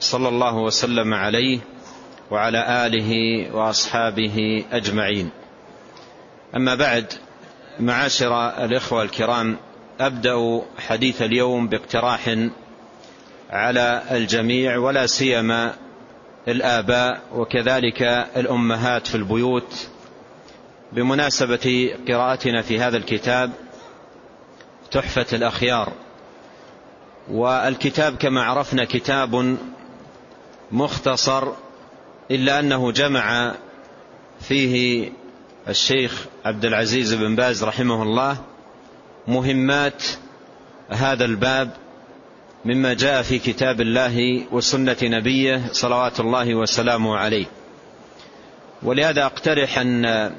صلى الله وسلم عليه وعلى آله وأصحابه أجمعين. أما بعد معاشر الإخوة الكرام أبدأ حديث اليوم باقتراح على الجميع ولا سيما الآباء وكذلك الأمهات في البيوت. بمناسبة قراءتنا في هذا الكتاب تحفة الأخيار. والكتاب كما عرفنا كتاب مختصر إلا أنه جمع فيه الشيخ عبد العزيز بن باز رحمه الله مهمات هذا الباب مما جاء في كتاب الله وسنة نبيه صلوات الله وسلامه عليه. ولهذا أقترح أن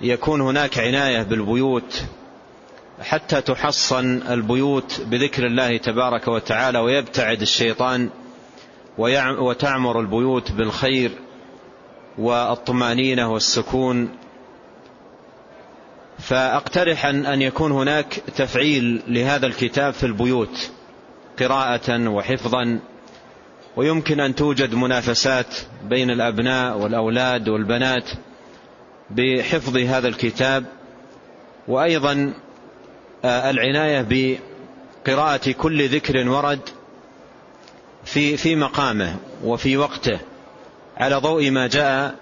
يكون هناك عناية بالبيوت حتى تحصن البيوت بذكر الله تبارك وتعالى ويبتعد الشيطان وتعمر البيوت بالخير والطمأنينة والسكون. فأقترح أن يكون هناك تفعيل لهذا الكتاب في البيوت قراءة وحفظا. ويمكن أن توجد منافسات بين الأبناء والأولاد والبنات بحفظ هذا الكتاب. وأيضا العناية بقراءة كل ذكر ورد. في في مقامه وفي وقته على ضوء ما جاء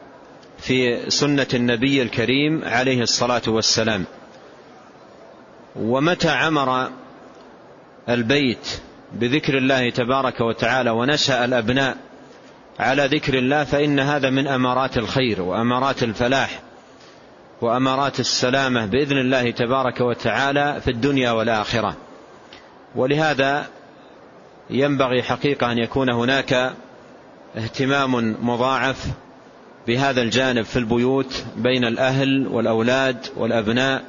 في سنة النبي الكريم عليه الصلاة والسلام. ومتى عمر البيت بذكر الله تبارك وتعالى ونشأ الأبناء على ذكر الله فإن هذا من أمارات الخير وأمارات الفلاح وأمارات السلامة بإذن الله تبارك وتعالى في الدنيا والآخرة. ولهذا ينبغي حقيقة أن يكون هناك اهتمام مضاعف بهذا الجانب في البيوت بين الأهل والأولاد والأبناء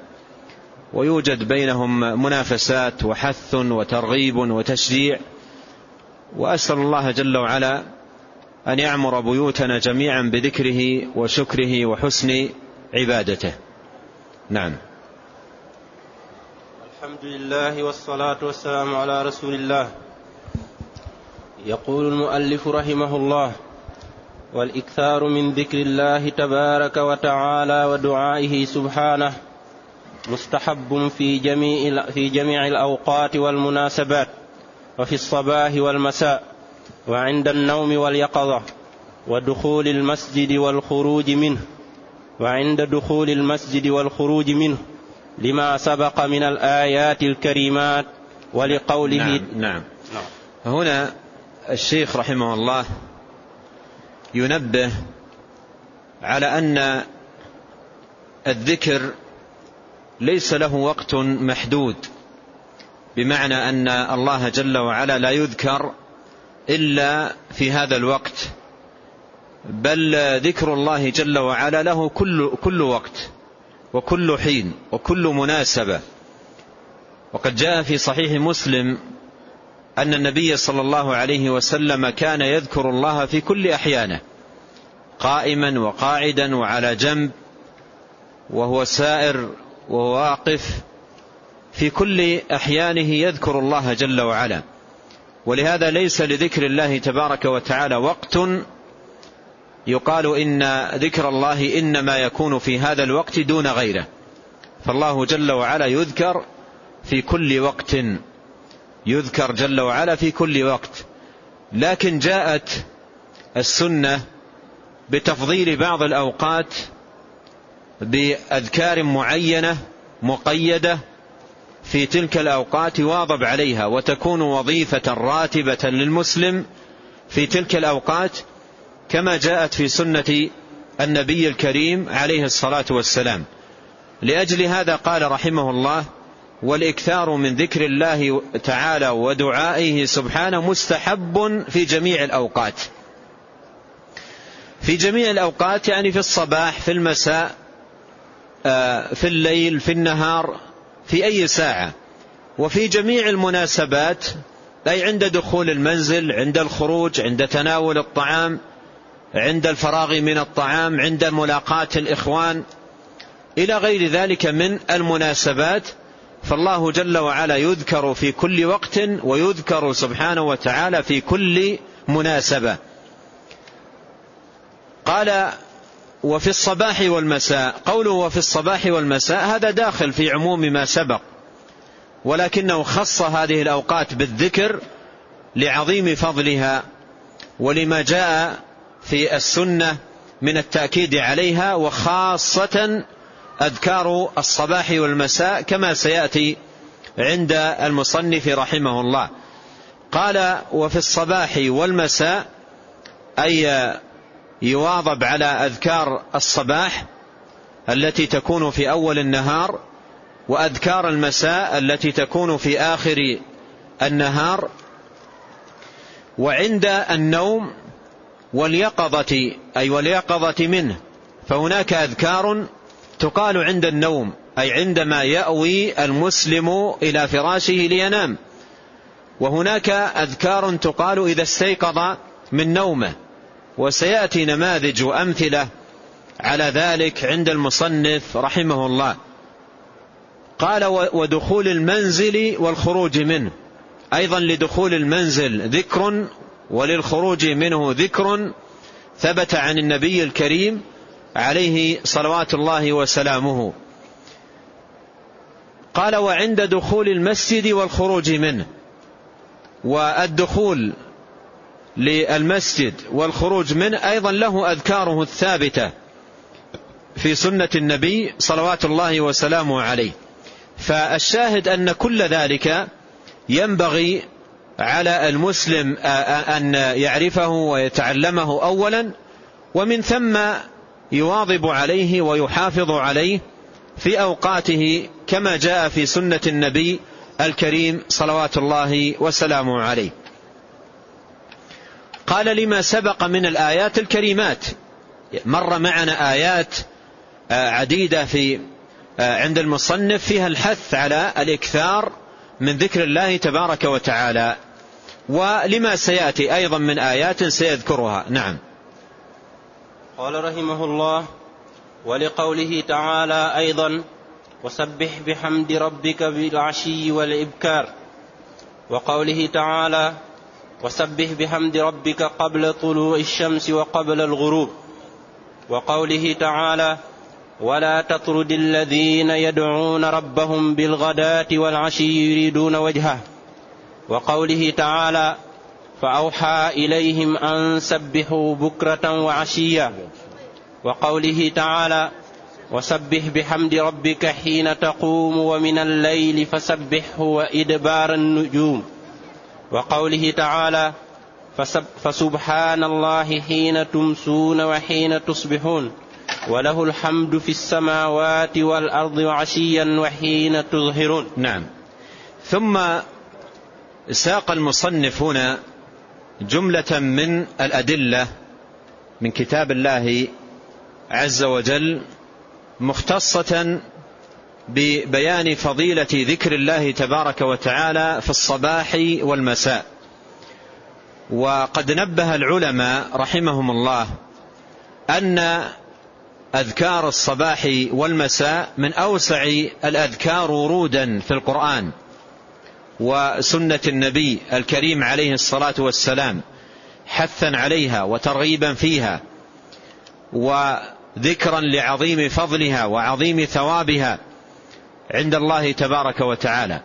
ويوجد بينهم منافسات وحث وترغيب وتشجيع وأسأل الله جل وعلا أن يعمر بيوتنا جميعا بذكره وشكره وحسن عبادته. نعم. الحمد لله والصلاة والسلام على رسول الله. يقول المؤلف رحمه الله والإكثار من ذكر الله تبارك وتعالى ودعائه سبحانه مستحب في جميع في جميع الأوقات والمناسبات وفي الصباح والمساء وعند النوم واليقظة ودخول المسجد والخروج منه وعند دخول المسجد والخروج منه لما سبق من الآيات الكريمات ولقوله نعم, نعم, نعم. هنا الشيخ رحمه الله ينبه على أن الذكر ليس له وقت محدود بمعنى أن الله جل وعلا لا يذكر إلا في هذا الوقت بل ذكر الله جل وعلا له كل, كل وقت وكل حين وكل مناسبة. وقد جاء في صحيح مسلم أن النبي صلى الله عليه وسلم كان يذكر الله في كل أحيانه قائما وقاعدا وعلى جنب وهو سائر وهو واقف في كل أحيانه يذكر الله جل وعلا. ولهذا ليس لذكر الله تبارك وتعالى وقت يقال إن ذكر الله إنما يكون في هذا الوقت دون غيره. فالله جل وعلا يذكر في كل وقت يذكر جل وعلا في كل وقت. لكن جاءت السنة بتفضيل بعض الأوقات بأذكار معينة مقيدة في تلك الأوقات واظب عليها وتكون وظيفة راتبة للمسلم في تلك الأوقات كما جاءت في سنة النبي الكريم عليه الصلاة والسلام. لأجل هذا قال رحمه الله والإكثار من ذكر الله تعالى ودعائه سبحانه مستحب في جميع الأوقات. في جميع الأوقات يعني في الصباح في المساء آه، في الليل في النهار في أي ساعة. وفي جميع المناسبات أي عند دخول المنزل عند الخروج عند تناول الطعام عند الفراغ من الطعام عند ملاقاة الإخوان إلى غير ذلك من المناسبات. فالله جل وعلا يذكر في كل وقت ويذكر سبحانه وتعالى في كل مناسبة. قال وفي الصباح والمساء قوله وفي الصباح والمساء هذا داخل في عموم ما سبق. ولكنه خص هذه الأوقات بالذكر لعظيم فضلها ولما جاء في السنة من التأكيد عليها وخاصة أذكار الصباح والمساء كما سيأتي عند المصنف رحمه الله. قال وفي الصباح والمساء أي يواظب على أذكار الصباح التي تكون في أول النهار وأذكار المساء التي تكون في آخر النهار. وعند النوم واليقظة أي واليقظة منه فهناك أذكار تقال عند النوم أي عندما يأوي المسلم إلى فراشه لينام. وهناك أذكار تقال إذا استيقظ من نومه وسيأتي نماذج وأمثلة على ذلك عند المصنف رحمه الله. قال ودخول المنزل والخروج منه أيضا لدخول المنزل ذكر وللخروج منه ذكر ثبت عن النبي الكريم عليه صلوات الله وسلامه. قال وعند دخول المسجد والخروج منه والدخول للمسجد والخروج منه أيضا له أذكاره الثابتة في سنة النبي صلوات الله وسلامه عليه. فالشاهد أن كل ذلك ينبغي على المسلم أن يعرفه ويتعلمه أولا ومن ثم يواظب عليه ويحافظ عليه في أوقاته كما جاء في سنة النبي الكريم صلوات الله وسلامه عليه. قال لما سبق من الآيات الكريمات. مر معنا آيات عديدة في عند المصنف فيها الحث على الإكثار من ذكر الله تبارك وتعالى. ولما سيأتي أيضا من آيات سيذكرها. نعم. قال رحمه الله ولقوله تعالى أيضا وسبح بحمد ربك بالعشي والإبكار. وقوله تعالى وسبح بحمد ربك قبل طلوع الشمس وقبل الغروب. وقوله تعالى ولا تطرد الذين يدعون ربهم بالغداة والعشي يريدون وجهه. وقوله تعالى فأوحى إليهم أن سبحوا بكرة وعشيا وقوله تعالى وسبح بحمد ربك حين تقوم ومن الليل فسبحه وإدبار النجوم. وقوله تعالى فسبحان الله حين تمسون وحين تصبحون. وله الحمد في السماوات والأرض وعشيا وحين تظهرون. نعم. ثم ساق المصنف هنا جملة من الأدلة من كتاب الله عز وجل مختصة ببيان فضيلة ذكر الله تبارك وتعالى في الصباح والمساء. وقد نبه العلماء رحمهم الله أن أذكار الصباح والمساء من أوسع الأذكار ورودا في القرآن. وسنة النبي الكريم عليه الصلاة والسلام حثا عليها وترغيبا فيها وذكرا لعظيم فضلها وعظيم ثوابها عند الله تبارك وتعالى.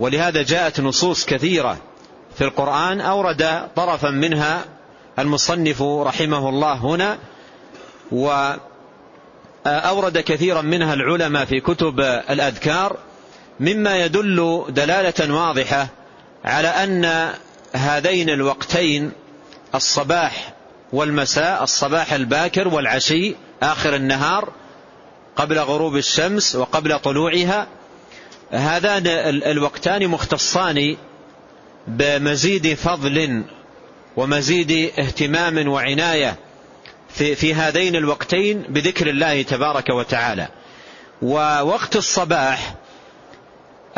ولهذا جاءت نصوص كثيرة في القرآن أورد طرفا منها المصنف رحمه الله هنا وأورد كثيرا منها العلماء في كتب الأذكار مما يدل دلالة واضحة على أن هذين الوقتين الصباح والمساء الصباح الباكر والعشي آخر النهار قبل غروب الشمس وقبل طلوعها هذان الوقتان مختصان بمزيد فضل ومزيد اهتمام وعناية في, في هذين الوقتين بذكر الله تبارك وتعالى. ووقت الصباح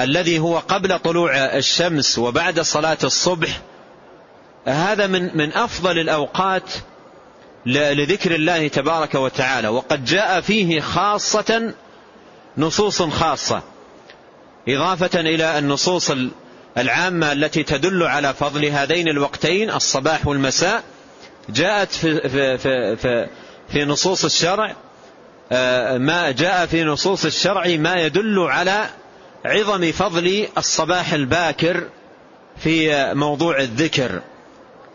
الذي هو قبل طلوع الشمس وبعد صلاة الصبح هذا من من أفضل الأوقات لذكر الله تبارك وتعالى. وقد جاء فيه خاصة نصوص خاصة إضافة إلى النصوص العامة التي تدل على فضل هذين الوقتين الصباح والمساء. جاءت في, في, في, في, في نصوص الشرع آه، ما جاء في نصوص الشرع ما يدل على عظم فضل الصباح الباكر في موضوع الذكر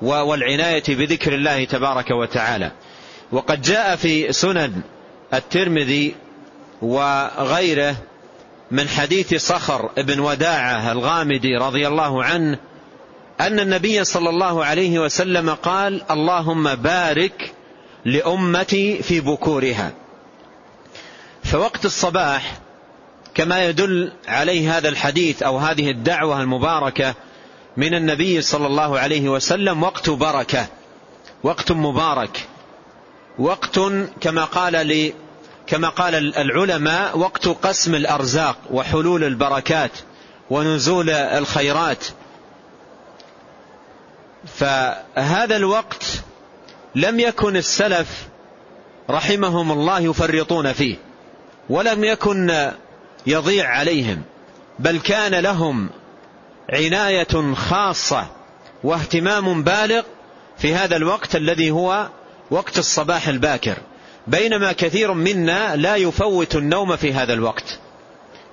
والعناية بذكر الله تبارك وتعالى. وقد جاء في سنن الترمذي وغيره من حديث صخر بن وداعة الغامدي رضي الله عنه أن النبي صلى الله عليه وسلم قال اللهم بارك لأمتي في بكورها فوقت الصباح كما يدل عليه هذا الحديث أو هذه الدعوة المباركة من النبي صلى الله عليه وسلم وقت بركة وقت مبارك وقت كما قال لي كما قال العلماء وقت قسم الأرزاق وحلول البركات ونزول الخيرات. فهذا الوقت لم يكن السلف رحمهم الله يفرطون فيه ولم يكن يضيع عليهم بل كان لهم عناية خاصة واهتمام بالغ في هذا الوقت الذي هو وقت الصباح الباكر. بينما كثير منا لا يفوت النوم في هذا الوقت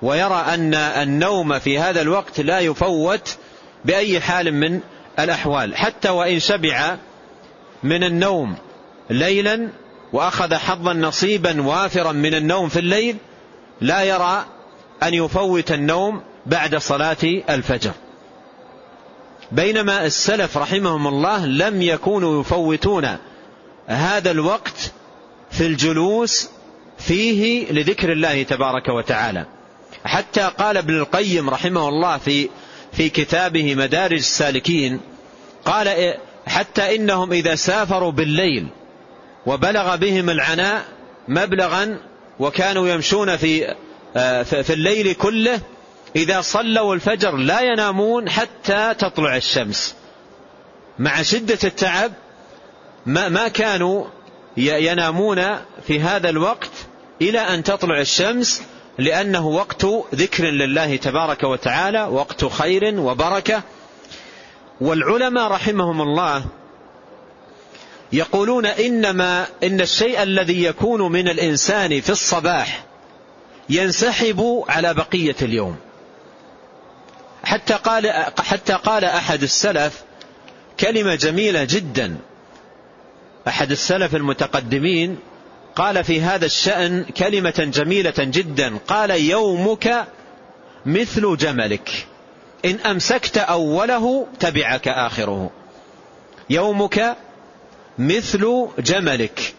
ويرى أن النوم في هذا الوقت لا يفوت بأي حال من الأحوال. حتى وإن شبع من النوم ليلا وأخذ حظا نصيبا وافرا من النوم في الليل لا يرى أن يفوت النوم بعد صلاة الفجر. بينما السلف رحمهم الله لم يكونوا يفوتون هذا الوقت في الجلوس فيه لذكر الله تبارك وتعالى. حتى قال ابن القيم رحمه الله في في كتابه مدارج السالكين قال حتى إنهم إذا سافروا بالليل وبلغ بهم العناء مبلغا وكانوا يمشون في في الليل كله إذا صلوا الفجر لا ينامون حتى تطلع الشمس. مع شدة التعب ما, ما كانوا ينامون في هذا الوقت إلى أن تطلع الشمس لأنه وقت ذكر لله تبارك وتعالى وقت خير وبركة. والعلماء رحمهم الله يقولون إنما إن الشيء الذي يكون من الإنسان في الصباح ينسحب على بقية اليوم. حتى قال, حتى قال أحد السلف كلمة جميلة جدا. أحد السلف المتقدمين قال في هذا الشأن كلمة جميلة جدا. قال يومك مثل جملك. إن أمسكت أوله تبعك آخره. يومك مثل جملك.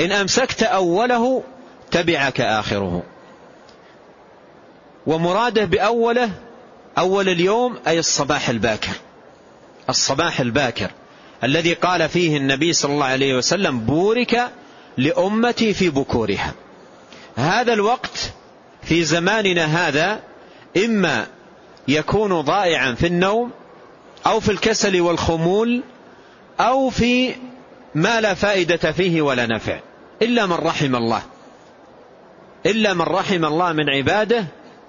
إن أمسكت أوله تبعك آخره. ومراده بأوله أول اليوم أي الصباح الباكر. الصباح الباكر الذي قال فيه النبي صلى الله عليه وسلم بورك لأمتي في بكورها. هذا الوقت في زماننا هذا إما يكون ضائعا في النوم أو في الكسل والخمول أو في ما لا فائدة فيه ولا نفع. إلا من رحم الله. إلا من رحم الله من عباده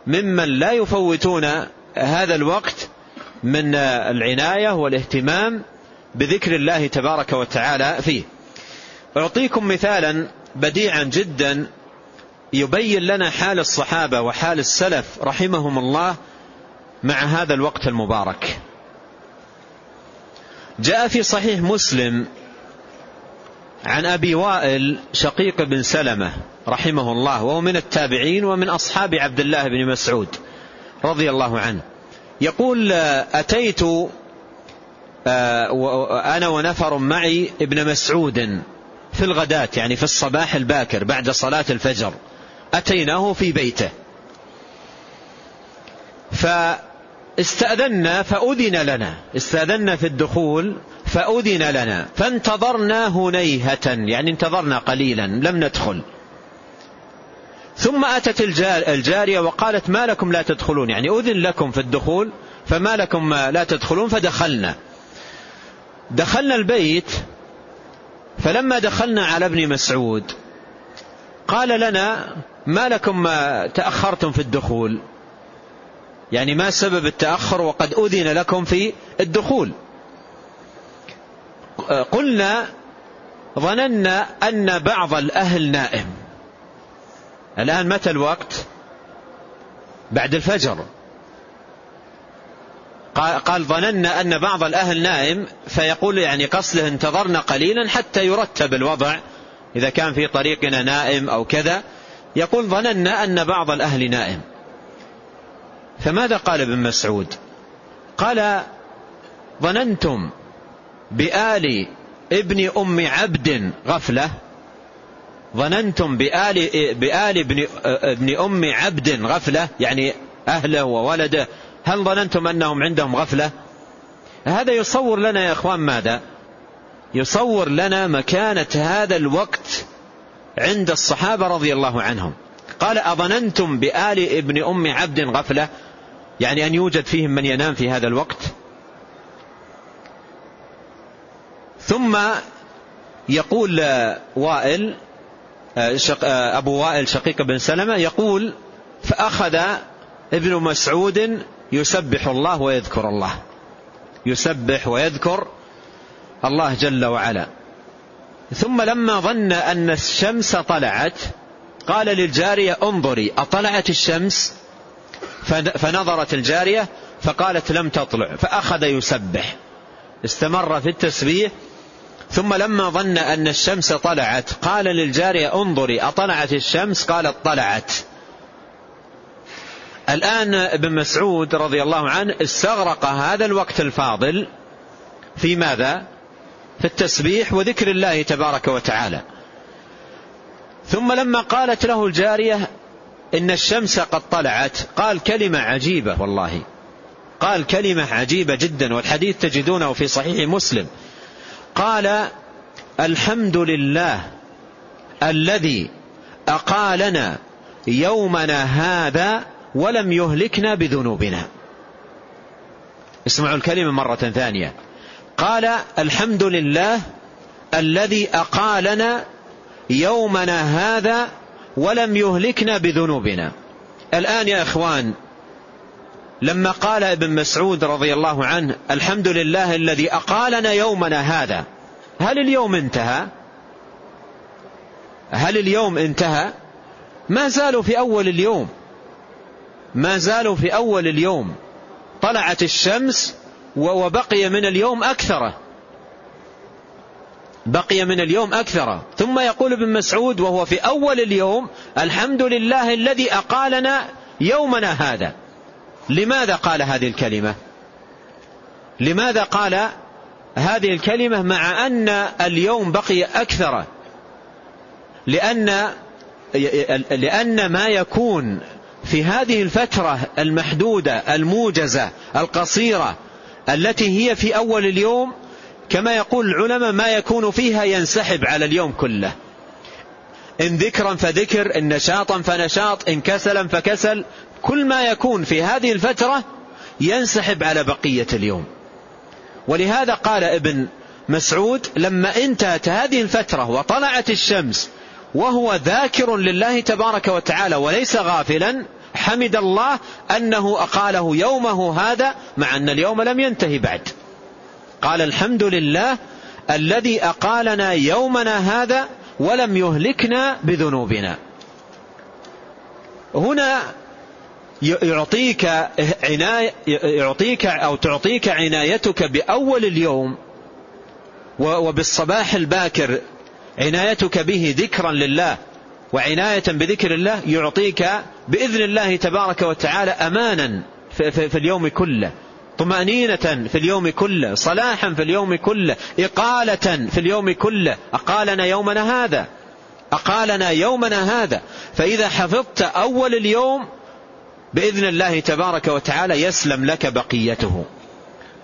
ممن لا يفوتون هذا الوقت من العناية والاهتمام بذكر الله تبارك وتعالى فيه. أعطيكم مثالا بديعا جدا يبين لنا حال الصحابة وحال السلف رحمهم الله مع هذا الوقت المبارك. جاء في صحيح مسلم عن أبي وائل شقيق بن سلمة رحمه الله وهو من التابعين ومن أصحاب عبد الله بن مسعود رضي الله عنه. يقول أتيت آه، أنا ونفر معي ابن مسعود في الغداة يعني في الصباح الباكر بعد صلاة الفجر. أتيناه في بيته. فاستأذنا فأذن لنا. استأذنا في الدخول فأذن لنا. فانتظرنا هنيهة يعني انتظرنا قليلا لم ندخل. ثم أتت الجارية وقالت ما لكم لا تدخلون. يعني أذن لكم في الدخول فما لكم لا تدخلون فدخلنا. دخلنا البيت فلما دخلنا على ابن مسعود قال لنا ما لكم تأخرتم في الدخول. يعني ما سبب التأخر وقد أذن لكم في الدخول. قلنا ظننا أن بعض الأهل نائم. الآن متى الوقت؟ بعد الفجر. قال ظننا أن بعض الأهل نائم فيقول يعني قصده انتظرنا قليلا حتى يرتب الوضع. إذا كان في طريقنا نائم أو كذا يقول ظننا أن بعض الأهل نائم. فماذا قال ابن مسعود؟ قال ظننتم بآل ابن أم عبد غفلة ظننتم بآل, بآل ابن, ابن أم عبد غفلة يعني أهله وولده هل ظننتم أنهم عندهم غفلة؟ هذا يصور لنا يا إخوان ماذا؟ يصور لنا مكانة هذا الوقت عند الصحابة رضي الله عنهم. قال أظننتم بآل ابن أم عبد غفلة؟ يعني أن يوجد فيهم من ينام في هذا الوقت؟ ثم يقول وائل أبو وائل شقيق بن سلمة يقول فأخذ ابن مسعود يسبح الله ويذكر الله. يسبح ويذكر الله جل وعلا. ثم لما ظن أن الشمس طلعت قال للجارية انظري أطلعت الشمس؟ فنظرت الجارية فقالت لم تطلع. فأخذ يسبح. استمر في التسبيح ثم لما ظن أن الشمس طلعت قال للجارية انظري أطلعت الشمس؟ قالت طلعت. الآن ابن مسعود رضي الله عنه استغرق هذا الوقت الفاضل في ماذا؟ في التسبيح وذكر الله تبارك وتعالى. ثم لما قالت له الجارية إن الشمس قد طلعت قال كلمة عجيبة والله. قال كلمة عجيبة جدا والحديث تجدونه في صحيح مسلم. قال الحمد لله الذي أقالنا يومنا هذا ولم يهلكنا بذنوبنا. اسمعوا الكلمة مرة ثانية. قال الحمد لله الذي أقالنا يومنا هذا ولم يهلكنا بذنوبنا. الآن يا إخوان لما قال ابن مسعود رضي الله عنه الحمد لله الذي أقالنا يومنا هذا. هل اليوم انتهى؟ هل اليوم انتهى؟ ما زالوا في أول اليوم. ما زالوا في أول اليوم. طلعت الشمس وبقي من اليوم أكثر بقي من اليوم أكثر ثم يقول ابن مسعود وهو في أول اليوم الحمد لله الذي أقالنا يومنا هذا. لماذا قال هذه الكلمة؟ لماذا قال هذه الكلمة مع أن اليوم بقي أكثر؟ لأن لأن ما يكون في هذه الفترة المحدودة الموجزة القصيرة التي هي في أول اليوم كما يقول العلماء ما يكون فيها ينسحب على اليوم كله. إن ذكرا فذكر إن نشاطا فنشاط إن كسلا فكسل كل ما يكون في هذه الفترة ينسحب على بقية اليوم. ولهذا قال ابن مسعود لما انتهت هذه الفترة وطلعت الشمس وهو ذاكر لله تبارك وتعالى وليس غافلا حمد الله أنه أقاله يومه هذا مع أن اليوم لم ينتهي بعد. قال الحمد لله الذي أقالنا يومنا هذا ولم يهلكنا بذنوبنا. هنا يعطيك عناية يعطيك أو تعطيك عنايتك بأول اليوم وبالصباح الباكر عنايتك به ذكرا لله وعناية بذكر الله يعطيك بإذن الله تبارك وتعالى أمانا في اليوم كله طمأنينة في اليوم كله صلاحا في اليوم كله إقالة في اليوم كله أقالنا يومنا هذا أقالنا يومنا هذا فإذا حفظت أول اليوم بإذن الله تبارك وتعالى يسلم لك بقيته.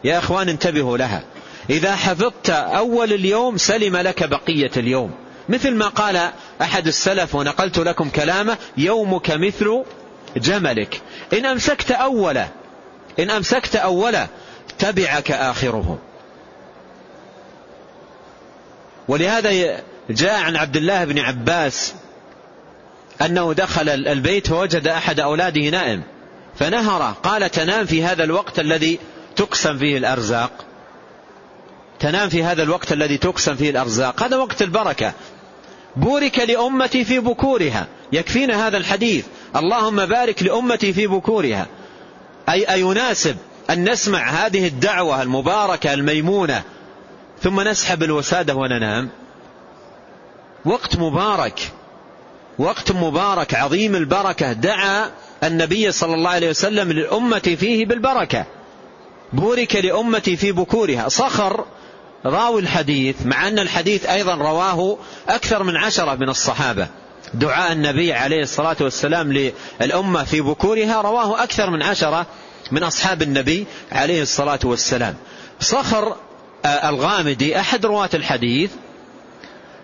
يا أخوان انتبهوا لها. إذا حفظت أول اليوم سلم لك بقية اليوم. مثل ما قال أحد السلف ونقلت لكم كلامه يومك مثل جملك. إن أمسكت أوله إن أمسكت أوله تبعك آخره. ولهذا جاء عن عبد الله بن عباس أنه دخل البيت فوجد أحد أولاده نائم. فنهره قال تنام في هذا الوقت الذي تقسم فيه الأرزاق. تنام في هذا الوقت الذي تقسم فيه الأرزاق. هذا وقت البركة. بورك لأمتي في بكورها. يكفينا هذا الحديث. اللهم بارك لأمتي في بكورها. أي أيناسب أن نسمع هذه الدعوة المباركة الميمونة. ثم نسحب الوسادة وننام. وقت مبارك. وقت مبارك عظيم البركة دعا النبي صلى الله عليه وسلم للأمة فيه بالبركة. بورك لأمتي في بكورها. صخر راوي الحديث مع أن الحديث أيضا رواه أكثر من عشرة من الصحابة. دعاء النبي عليه الصلاة والسلام للأمة في بكورها رواه أكثر من عشرة من أصحاب النبي عليه الصلاة والسلام. صخر آه، الغامدي أحد رواة الحديث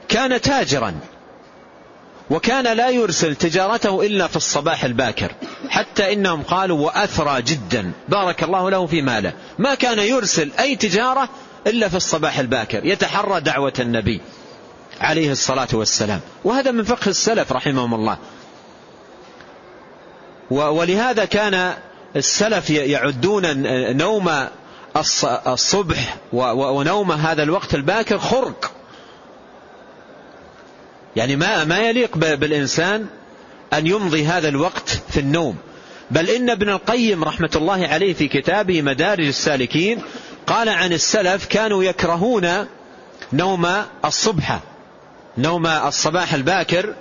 كان تاجرا. وكان لا يرسل تجارته إلا في الصباح الباكر. حتى إنهم قالوا وأثرى جدا. بارك الله له في ماله. ما كان يرسل أي تجارة إلا في الصباح الباكر. يتحرى دعوة النبي عليه الصلاة والسلام. وهذا من فقه السلف رحمهم الله. ولهذا كان السلف يعدون نوم الصبح ونوم هذا الوقت الباكر خرق. يعني ما ما يليق بالإنسان أن يمضي هذا الوقت في النوم. بل إن ابن القيم رحمة الله عليه في كتابه مدارج السالكين قال عن السلف كانوا يكرهون نوم الصبح. نوم الصباح الباكر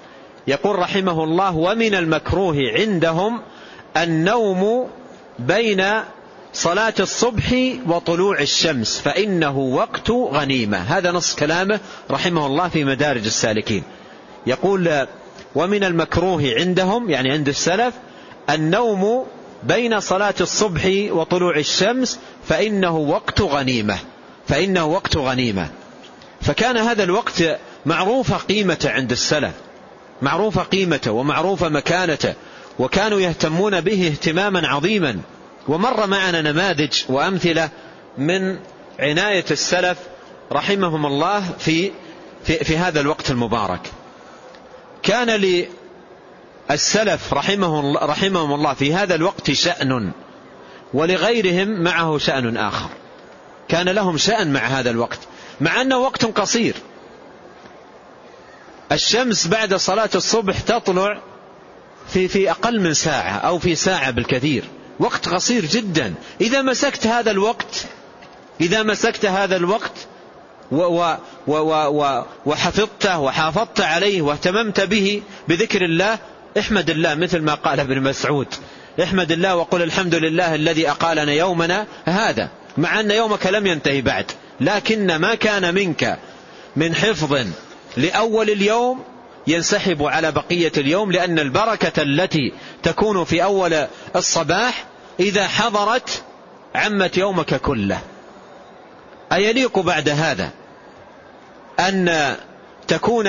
يقول رحمه الله ومن المكروه عندهم النوم بين صلاة الصبح وطلوع الشمس فإنه وقت غنيمة. هذا نص كلامه رحمه الله في مدارج السالكين. يقول ومن المكروه عندهم يعني عند السلف النوم بين صلاة الصبح وطلوع الشمس فإنه وقت غنيمة. فإنه وقت غنيمة. فكان هذا الوقت معروف قيمته عند السلف. معروف قيمته ومعروف مكانته وكانوا يهتمون به اهتماما عظيما. ومر معنا نماذج وأمثلة من عناية السلف رحمهم الله في, في, في هذا الوقت المبارك. كان للسلف رحمهم, رحمهم الله في هذا الوقت شأن ولغيرهم معه شأن آخر. كان لهم شأن مع هذا الوقت مع أنه وقت قصير. الشمس بعد صلاة الصبح تطلع في في أقل من ساعة أو في ساعة بالكثير. وقت قصير جدا. إذا مسكت هذا الوقت إذا مسكت هذا الوقت وحفظته وحافظت عليه واهتممت به بذكر الله احمد الله مثل ما قال ابن مسعود. احمد الله وقل الحمد لله الذي أقالنا يومنا هذا مع أن يومك لم ينتهي بعد لكن ما كان منك من حفظ لأول اليوم ينسحب على بقية اليوم لأن البركة التي تكون في أول الصباح إذا حضرت عمت يومك كله. أيليق بعد هذا؟ أن تكون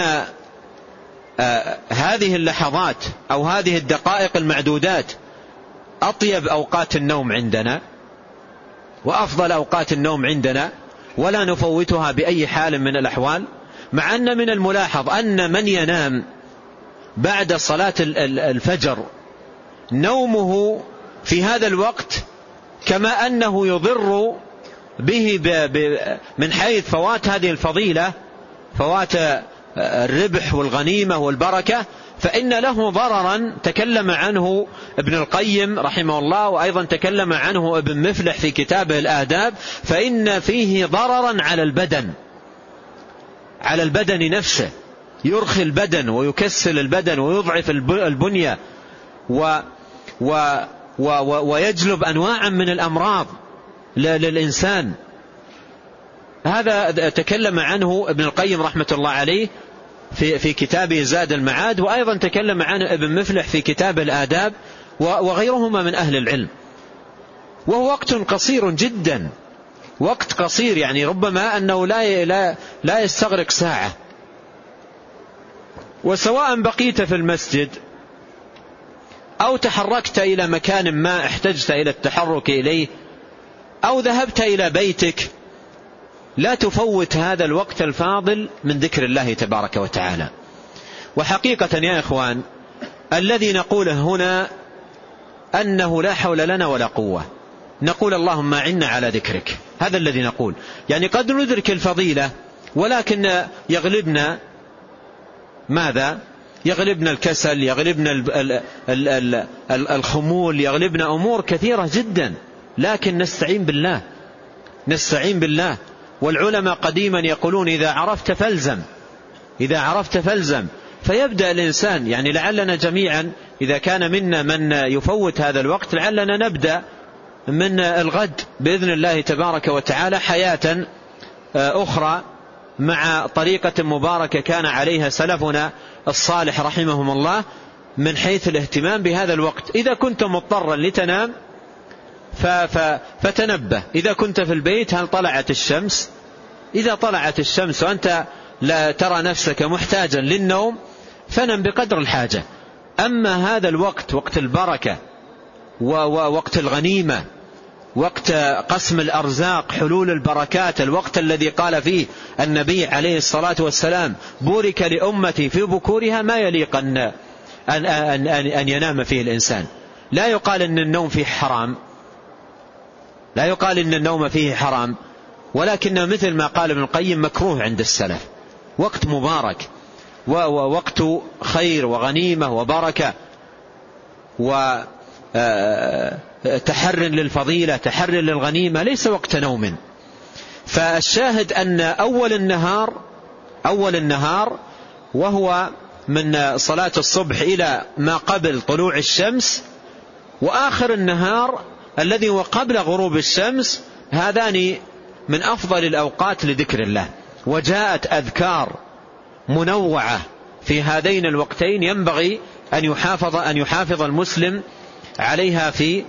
آه، هذه اللحظات أو هذه الدقائق المعدودات أطيب أوقات النوم عندنا وأفضل أوقات النوم عندنا ولا نفوتها بأي حال من الأحوال مع أن من الملاحظ أن من ينام بعد صلاة الفجر نومه في هذا الوقت كما أنه يضر به من حيث فوات هذه الفضيلة فوات الربح والغنيمة والبركة فإن له ضررا تكلم عنه ابن القيم رحمه الله وأيضا تكلم عنه ابن مفلح في كتابه الآداب فإن فيه ضررا على البدن على البدن نفسه يرخي البدن ويكسل البدن ويضعف البنية و و و ويجلب أنواعا من الأمراض للإنسان. هذا تكلم عنه ابن القيم رحمة الله عليه في في كتابه زاد المعاد وأيضا تكلم عنه ابن مفلح في كتاب الآداب وغيرهما من أهل العلم. وهو وقت قصير جدا. وقت قصير يعني ربما أنه لا لا لا يستغرق ساعة. وسواء بقيت في المسجد أو تحركت إلى مكان ما احتجت إلى التحرك إليه أو ذهبت إلى بيتك لا تفوت هذا الوقت الفاضل من ذكر الله تبارك وتعالى. وحقيقة يا إخوان الذي نقوله هنا أنه لا حول لنا ولا قوة. نقول اللهم عنا على ذكرك. هذا الذي نقول. يعني قد ندرك الفضيلة ولكن يغلبنا ماذا؟ يغلبنا الكسل يغلبنا الخمول يغلبنا أمور كثيرة جدا. لكن نستعين بالله. نستعين بالله. والعلماء قديما يقولون إذا عرفت فالزم إذا عرفت فالزم. فيبدأ الإنسان يعني لعلنا جميعا إذا كان منا من يفوت هذا الوقت لعلنا نبدأ من الغد بإذن الله تبارك وتعالى حياة آه، أخرى مع طريقة مباركة كان عليها سلفنا الصالح رحمهم الله من حيث الاهتمام بهذا الوقت. إذا كنت مضطرا لتنام فتنبه. إذا كنت في البيت هل طلعت الشمس؟ إذا طلعت الشمس وأنت لا ترى نفسك محتاجا للنوم فنم بقدر الحاجة. أما هذا الوقت وقت البركة ووقت الغنيمة وقت قسم الأرزاق حلول البركات الوقت الذي قال فيه النبي عليه الصلاة والسلام بورك لأمتي في بكورها ما يليق أن, أن, أن, أن ينام فيه الإنسان. لا يقال أن النوم فيه حرام. لا يقال أن النوم فيه حرام ولكن مثل ما قال ابن القيم مكروه عند السلف. وقت مبارك ووقت خير وغنيمة وبركة وتحر آه، للفضيلة تحر للغنيمة ليس وقت نوم. فالشاهد أن أول النهار أول النهار وهو من صلاة الصبح إلى ما قبل طلوع الشمس وآخر النهار الذي هو قبل غروب الشمس هذان من أفضل الأوقات لذكر الله. وجاءت أذكار منوعة في هذين الوقتين ينبغي أن يحافظ أن يحافظ المسلم عليها في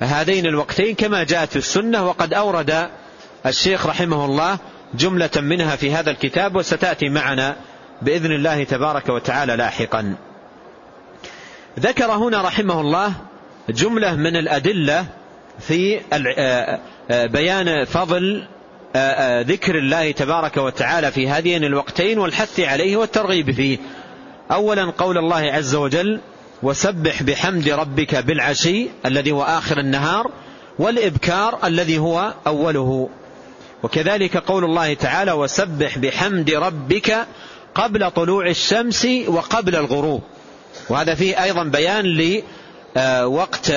هذين الوقتين كما جاءت في السنة وقد أورد الشيخ رحمه الله جملة منها في هذا الكتاب وستأتي معنا بإذن الله تبارك وتعالى لاحقا. ذكر هنا رحمه الله جملة من الأدلة في آه، آه، بيان فضل آه، ذكر الله تبارك وتعالى في هذين الوقتين والحث عليه والترغيب فيه. أولا قول الله عز وجل وسبح بحمد ربك بالعشي الذي هو آخر النهار والإبكار الذي هو أوله. وكذلك قول الله تعالى وسبح بحمد ربك قبل طلوع الشمس وقبل الغروب. وهذا فيه أيضا بيان لوقت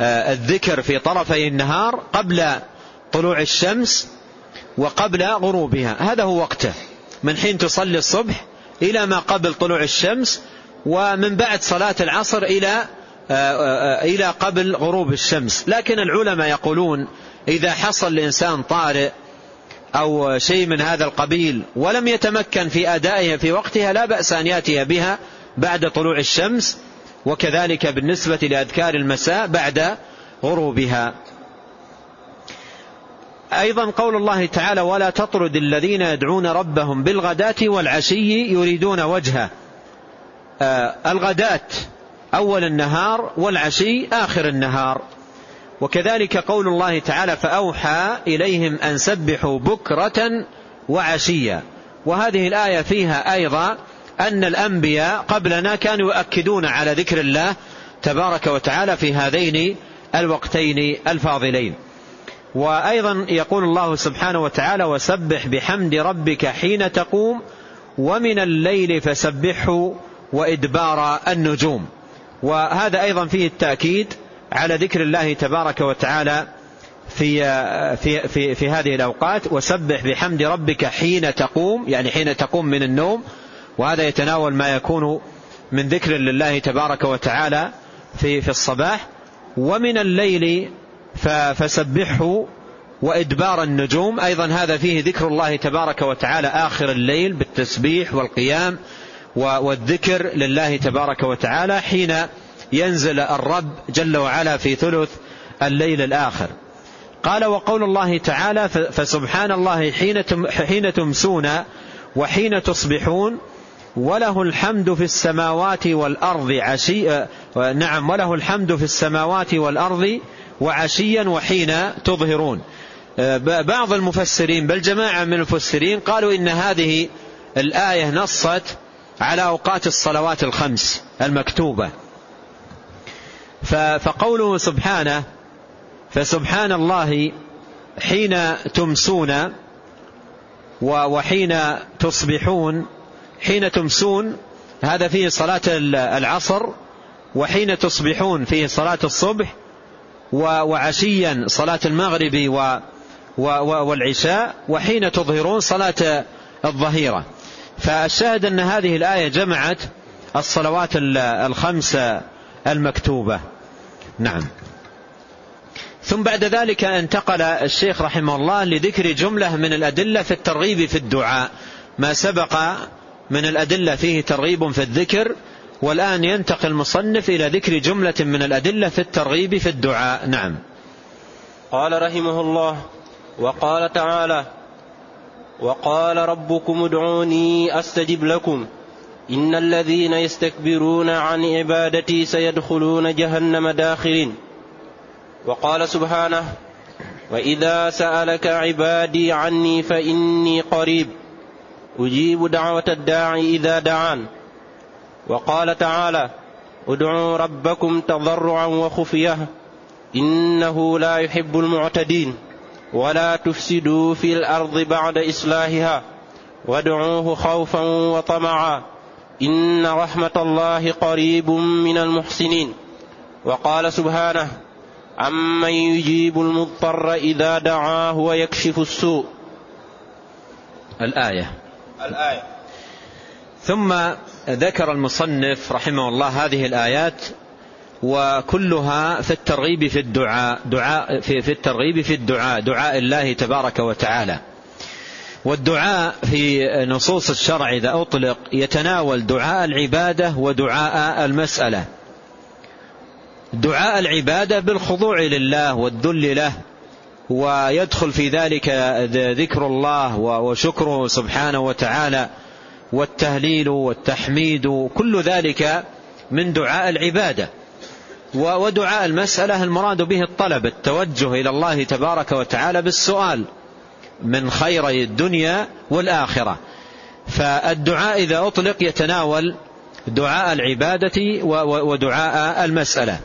الذكر في طرفي النهار قبل طلوع الشمس وقبل غروبها. هذا هو وقته. من حين تصلي الصبح إلى ما قبل طلوع الشمس ومن بعد صلاة العصر إلى آه، آه، إلى قبل غروب الشمس. لكن العلماء يقولون إذا حصل لإنسان طارئ أو شيء من هذا القبيل ولم يتمكن في أدائها في وقتها لا بأس أن يأتي بها بعد طلوع الشمس وكذلك بالنسبة لأذكار المساء بعد غروبها. أيضا قول الله تعالى ولا تطرد الذين يدعون ربهم بالغداة والعشي يريدون وجهه. آه الغداة أول النهار والعشي آخر النهار. وكذلك قول الله تعالى فأوحى إليهم أن سبحوا بكرة وعشيا. وهذه الآية فيها أيضا أن الأنبياء قبلنا كانوا يؤكدون على ذكر الله تبارك وتعالى في هذين الوقتين الفاضلين. وأيضا يقول الله سبحانه وتعالى وسبح بحمد ربك حين تقوم ومن الليل فسبحه وإدبار النجوم. وهذا أيضا فيه التأكيد على ذكر الله تبارك وتعالى في في في في هذه الأوقات وسبح بحمد ربك حين تقوم يعني حين تقوم من النوم وهذا يتناول ما يكون من ذكر لله تبارك وتعالى في في الصباح ومن الليل فسبحه وإدبار النجوم. أيضا هذا فيه ذكر الله تبارك وتعالى آخر الليل بالتسبيح والقيام والذكر لله تبارك وتعالى حين ينزل الرب جل وعلا في ثلث الليل الآخر. قال وقول الله تعالى فسبحان الله حين تمسون وحين تصبحون وله الحمد في السماوات والأرض عشي نعم وله الحمد في السماوات والأرض وعشيا وحين تظهرون. بعض المفسرين بل جماعة من المفسرين قالوا إن هذه الآية نصت على أوقات الصلوات الخمس المكتوبة. فقوله سبحانه فسبحان الله حين تمسون وحين تصبحون حين تمسون هذا فيه صلاة العصر وحين تصبحون فيه صلاة الصبح وعشيا صلاة المغرب والعشاء وحين تظهرون صلاة الظهيرة. فالشاهد أن هذه الآية جمعت الصلوات الخمس المكتوبة. نعم. ثم بعد ذلك انتقل الشيخ رحمه الله لذكر جملة من الأدلة في الترغيب في الدعاء. ما سبق من الأدلة فيه ترغيب في الذكر والآن ينتقل المصنف إلى ذكر جملة من الأدلة في الترغيب في الدعاء. نعم. قال رحمه الله وقال تعالى وقال ربكم ادعوني أستجب لكم. إن الذين يستكبرون عن عبادتي سيدخلون جهنم داخرين وقال سبحانه وإذا سألك عبادي عني فإني قريب. أجيب دعوة الداعي إذا دعان. وقال تعالى ادعوا ربكم تضرعا وخفية إنه لا يحب المعتدين ولا تفسدوا في الأرض بعد إصلاحها وادعوه خوفا وطمعا إن رحمة الله قريب من المحسنين. وقال سبحانه عمن يجيب المضطر إذا دعاه ويكشف السوء. الآية. الآية. ثم ذكر المصنف رحمه الله هذه الآيات وكلها في الترغيب في الدعاء دعاء في, في الترغيب في الدعاء دعاء الله تبارك وتعالى. والدعاء في نصوص الشرع إذا أطلق يتناول دعاء العبادة ودعاء المسألة. دعاء العبادة بالخضوع لله والذل له ويدخل في ذلك ذكر الله وشكره سبحانه وتعالى والتهليل والتحميد كل ذلك من دعاء العبادة. ودعاء المسألة المراد به الطلب التوجه إلى الله تبارك وتعالى بالسؤال من خيري الدنيا والآخرة. فالدعاء إذا أطلق يتناول دعاء العبادة ودعاء المسألة.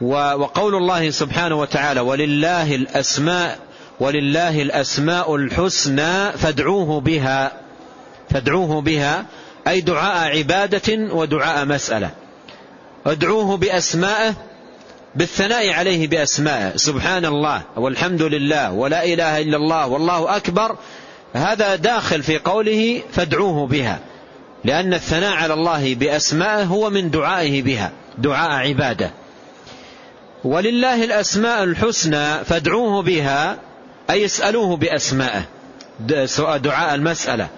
وقول الله سبحانه وتعالى ولله الأسماء ولله الأسماء الحسنى فادعوه بها فادعوه بها أي دعاء عبادة ودعاء مسألة. ادعوه بأسمائه بالثناء عليه بأسمائه سبحان الله والحمد لله ولا إله إلا الله والله أكبر. هذا داخل في قوله فادعوه بها لأن الثناء على الله بأسمائه هو من دعائه بها دعاء عبادة. ولله الأسماء الحسنى فادعوه بها أي اسألوه بأسمائه. دعاء المسألة.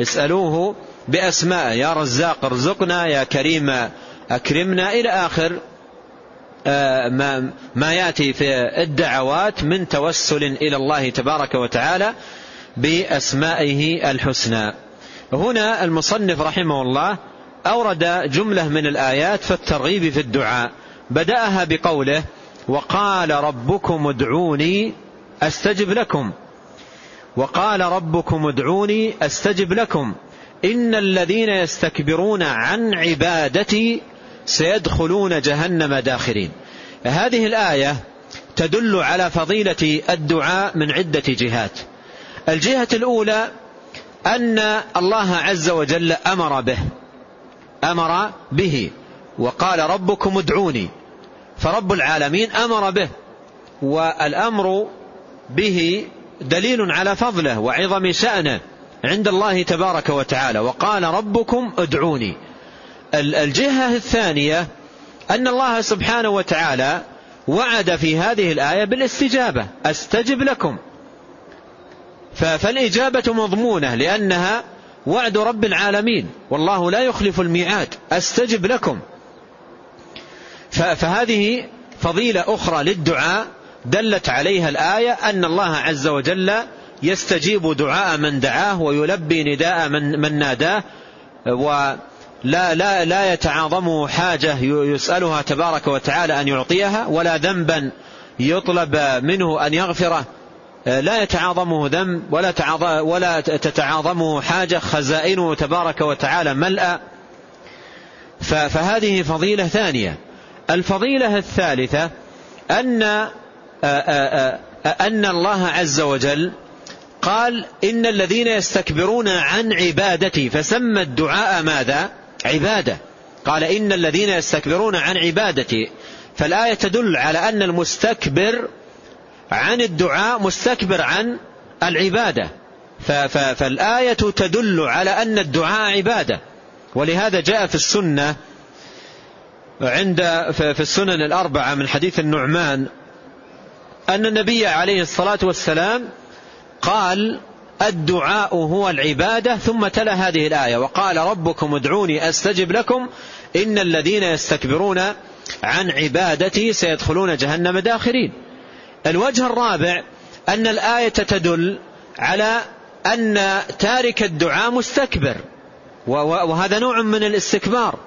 اسألوه بأسمائه. يا رزاق ارزقنا يا كريم أكرمنا إلى آخر. آه، ما, ما يأتي في الدعوات من توسل إلى الله تبارك وتعالى بأسمائه الحسنى. هنا المصنف رحمه الله أورد جملة من الآيات في الترغيب في الدعاء. بدأها بقوله وقال ربكم ادعوني أستجب لكم. وقال ربكم ادعوني أستجب لكم. إن الذين يستكبرون عن عبادتي سيدخلون جهنم داخرين. هذه الآية تدل على فضيلة الدعاء من عدة جهات. الجهة الأولى أن الله عز وجل أمر به. أمر به. وقال ربكم ادعوني. فرب العالمين أمر به والأمر به دليل على فضله وعظم شأنه عند الله تبارك وتعالى. وقال ربكم ادعوني. الجهة الثانية أن الله سبحانه وتعالى وعد في هذه الآية بالاستجابة. أستجب لكم. فالإجابة مضمونة لأنها وعد رب العالمين. والله لا يخلف الميعاد. أستجب لكم. فهذه فضيلة أخرى للدعاء دلت عليها الآية أن الله عز وجل يستجيب دعاء من دعاه ويلبي نداء من, من ناداه ولا لا لا يتعاظمه حاجة يسألها تبارك وتعالى أن يعطيها ولا ذنبا يطلب منه أن يغفره. لا يتعاظمه ذنب ولا ولا تتعاظمه حاجة خزائنه تبارك وتعالى ملأ. فهذه فضيلة ثانية. الفضيلة الثالثة أن أن الله عز وجل قال إن الذين يستكبرون عن عبادتي فسمى الدعاء ماذا؟ عبادة. قال إن الذين يستكبرون عن عبادتي فالآية تدل على أن المستكبر عن الدعاء مستكبر عن العبادة. فالآية تدل على أن الدعاء عبادة. ولهذا جاء في السنة عند في السنن الأربعة من حديث النعمان أن النبي عليه الصلاة والسلام قال الدعاء هو العبادة ثم تلا هذه الآية وقال ربكم ادعوني أستجب لكم إن الذين يستكبرون عن عبادتي سيدخلون جهنم داخرين. الوجه الرابع أن الآية تدل على أن تارك الدعاء مستكبر وهذا نوع من الاستكبار.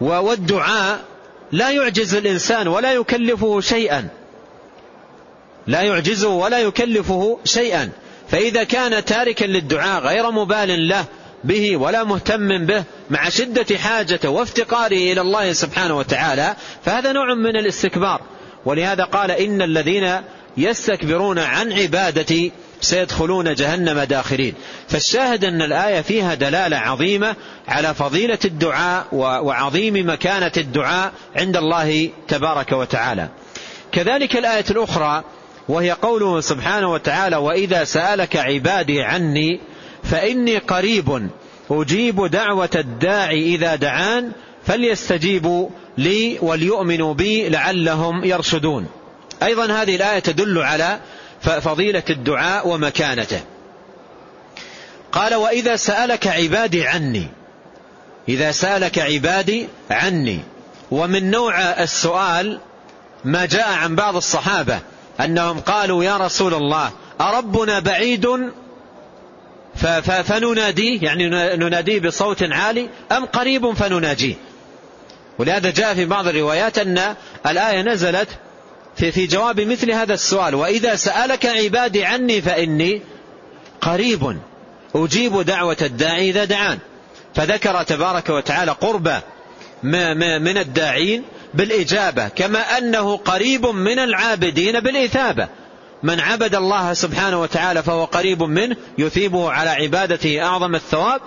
والدعاء لا يعجز الإنسان ولا يكلفه شيئا. لا يعجزه ولا يكلفه شيئا. فإذا كان تاركا للدعاء غير مبال له به ولا مهتم به مع شدة حاجته وافتقاره إلى الله سبحانه وتعالى فهذا نوع من الاستكبار. ولهذا قال إن الذين يستكبرون عن عبادتي سيدخلون جهنم داخرين. فالشاهد أن الآية فيها دلالة عظيمة على فضيلة الدعاء وعظيم مكانة الدعاء عند الله تبارك وتعالى. كذلك الآية الأخرى وهي قوله سبحانه وتعالى وإذا سألك عبادي عني فإني قريب أجيب دعوة الداعي إذا دعان فليستجيبوا لي وليؤمنوا بي لعلهم يرشدون. أيضا هذه الآية تدل على فضيلة الدعاء ومكانته. قال وإذا سألك عبادي عني إذا سألك عبادي عني ومن نوع السؤال ما جاء عن بعض الصحابة أنهم قالوا يا رسول الله أربنا بعيد فنناديه؟ يعني نناديه بصوت عالي أم قريب فنناجيه؟ ولهذا جاء في بعض الروايات أن الآية نزلت في, في جواب مثل هذا السؤال وإذا سألك عبادي عني فإني قريب أجيب دعوة الداعي إذا دعان. فذكر تبارك وتعالى قربة من الداعين بالإجابة كما أنه قريب من العابدين بالإثابة. من عبد الله سبحانه وتعالى فهو قريب منه يثيبه على عبادته أعظم الثواب.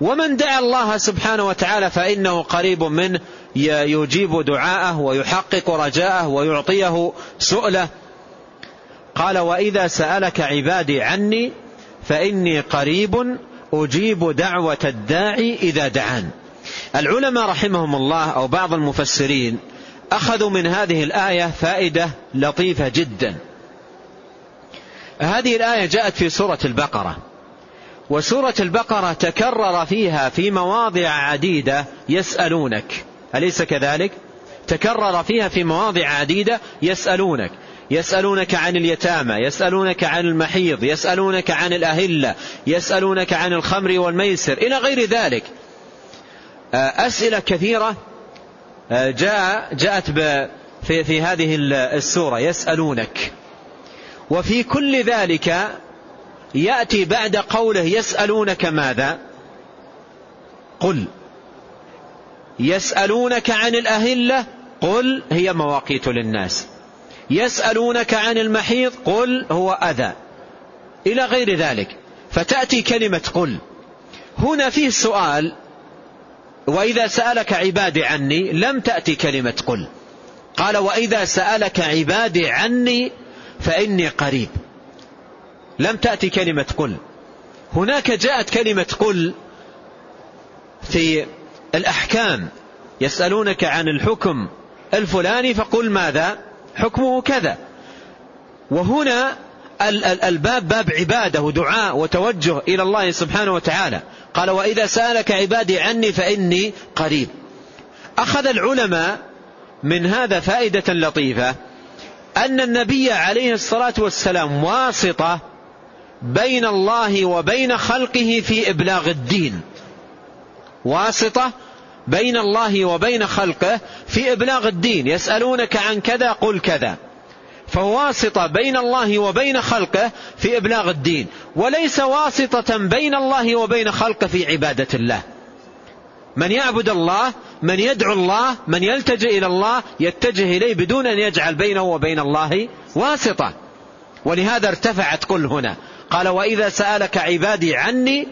ومن دعا الله سبحانه وتعالى فإنه قريب منه يجيب دعاءه ويحقق رجاءه ويعطيه سؤله. قال وإذا سألك عبادي عني فإني قريب أجيب دعوة الداعي إذا دعان. العلماء رحمهم الله أو بعض المفسرين أخذوا من هذه الآية فائدة لطيفة جدا. هذه الآية جاءت في سورة البقرة وسورة البقرة تكرر فيها في مواضع عديدة يسألونك. أليس كذلك؟ تكرر فيها في مواضع عديدة يسألونك. يسألونك عن اليتامى يسألونك عن المحيض يسألونك عن الأهلة يسألونك عن الخمر والميسر إلى غير ذلك. أسئلة كثيرة جاء جاءت في, في هذه السورة يسألونك. وفي كل ذلك يأتي بعد قوله يسألونك ماذا؟ قل. يسألونك عن الأهلة قل هي مواقيت للناس. يسألونك عن المحيض قل هو أذى. إلى غير ذلك. فتأتي كلمة قل. هنا فيه سؤال وإذا سألك عبادي عني لم تأتي كلمة قل. قال وإذا سألك عبادي عني فإني قريب. لم تأتي كلمة قل. هناك جاءت كلمة قل في الأحكام يسألونك عن الحكم الفلاني فقل ماذا؟ حكمه كذا. وهنا الباب باب عبادة ودعاء وتوجه إلى الله سبحانه وتعالى. قال وإذا سألك عبادي عني فإني قريب. أخذ العلماء من هذا فائدة لطيفة أن النبي عليه الصلاة والسلام واسطة بين الله وبين خلقه في إبلاغ الدين. واسطة بين الله وبين خلقه في إبلاغ الدين. يسألونك عن كذا قل كذا. فهو واسطة بين الله وبين خلقه في إبلاغ الدين. وليس واسطة بين الله وبين خلقه في عبادة الله. من يعبد الله من يدعو الله من يلتجئ إلى الله يتجه إليه بدون أن يجعل بينه وبين الله واسطة. ولهذا ارتفعت قل هنا. قال وإذا سألك عبادي عني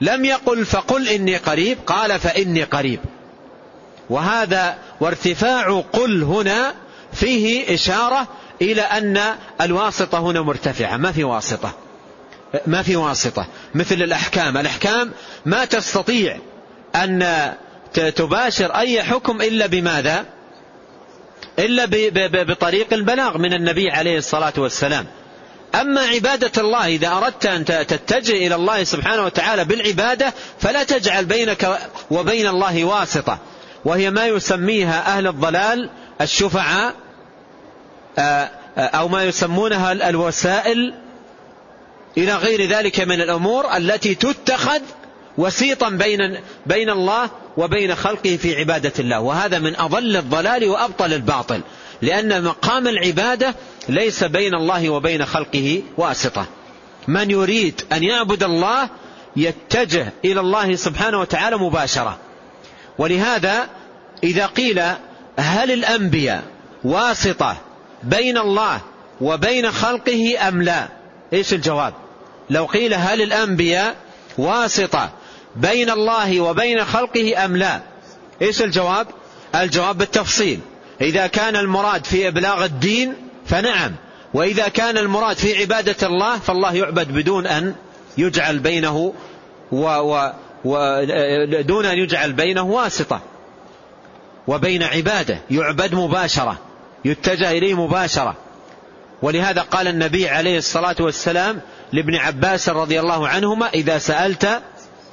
لم يقل فقل إني قريب قال فإني قريب. وهذا وارتفاع قل هنا فيه إشارة إلى أن الواسطة هنا مرتفعة. ما في واسطة؟ ما في واسطة. مثل الأحكام. الأحكام ما تستطيع أن تباشر أي حكم إلا بماذا؟ إلا بطريق البلاغ من النبي عليه الصلاة والسلام. أما عبادة الله إذا أردت أن تتجه إلى الله سبحانه وتعالى بالعبادة فلا تجعل بينك وبين الله واسطة. وهي ما يسميها أهل الضلال الشفعاء آه، آه، أو ما يسمونها الوسائل إلى غير ذلك من الأمور التي تتخذ وسيطا بين بين الله وبين خلقه في عبادة الله. وهذا من أضل الضلال وأبطل الباطل. لأن مقام العبادة ليس بين الله وبين خلقه واسطة. من يريد أن يعبد الله يتجه إلى الله سبحانه وتعالى مباشرة. ولهذا إذا قيل هل الأنبياء واسطة بين الله وبين خلقه أم لا؟ إيش الجواب؟ لو قيل هل الأنبياء واسطة بين الله وبين خلقه أم لا؟ إيش الجواب؟ الجواب بالتفصيل. إذا كان المراد في إبلاغ الدين فنعم. وإذا كان المراد في عبادة الله فالله يعبد بدون أن يجعل بينه و و و دون أن يجعل بينه واسطة. وبين عباده. يعبد مباشرة. يتجه إليه مباشرة. ولهذا قال النبي عليه الصلاة والسلام لابن عباس رضي الله عنهما إذا سألت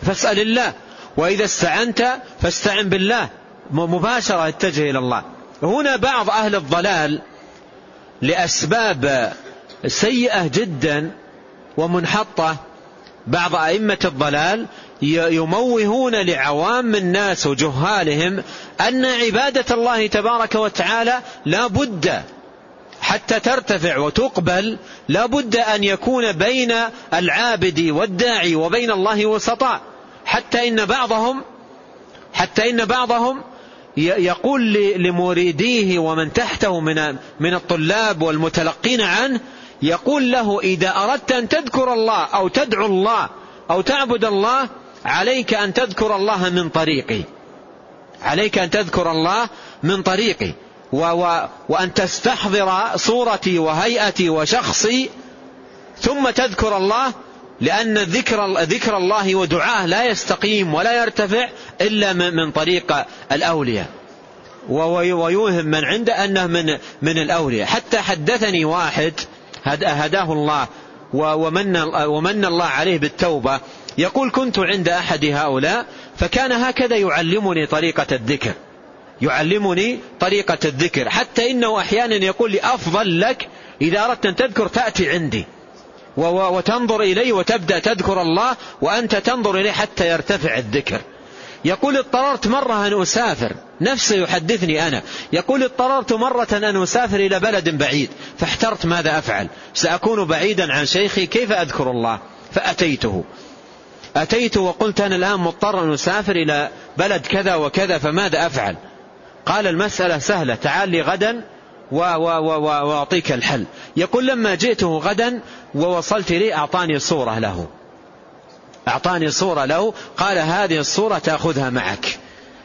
فاسأل الله. وإذا استعنت فاستعن بالله. مباشرة اتجه إلى الله. هنا بعض أهل الضلال لأسباب سيئة جدا ومنحطة بعض أئمة الضلال يموهون لعوام الناس وجهالهم أن عبادة الله تبارك وتعالى لا بد حتى ترتفع وتقبل لا بد أن يكون بين العابد والداعي وبين الله وسطاء حتى إن بعضهم حتى إن بعضهم يقول لمريديه ومن تحته من من الطلاب والمتلقين عنه يقول له إذا أردت أن تذكر الله أو تدعو الله أو تعبد الله عليك أن تذكر الله من طريقي عليك أن تذكر الله من طريقي و و وأن تستحضر صورتي وهيئتي وشخصي ثم تذكر الله لأن ذكر ذكر الله ودعاه لا يستقيم ولا يرتفع إلا من طريق الأولياء. ويوهم من عنده أنه من من الأولياء. حتى حدثني واحد هداه الله ومن ومن الله عليه بالتوبة يقول كنت عند أحد هؤلاء فكان هكذا يعلمني طريقة الذكر. يعلمني طريقة الذكر. حتى إنه أحيانا يقول لي أفضل لك إذا أردت أن تذكر تأتي عندي. وتنظر إليه وتبدأ تذكر الله وأنت تنظر إليه حتى يرتفع الذكر. يقول اضطررت مرة أن أسافر. نفسه يحدثني أنا. يقول اضطررت مرة أن أسافر إلى بلد بعيد. فاحترت ماذا أفعل؟ سأكون بعيدا عن شيخي. كيف أذكر الله؟ فأتيته. أتيت وقلت أنا الآن مضطر أن أسافر إلى بلد كذا وكذا فماذا أفعل؟ قال المسألة سهلة. تعال لي غدا وأعطيك الحل. يقول لما جئته غدا ووصلت لي أعطاني صورة له. أعطاني صورة له قال هذه الصورة تأخذها معك.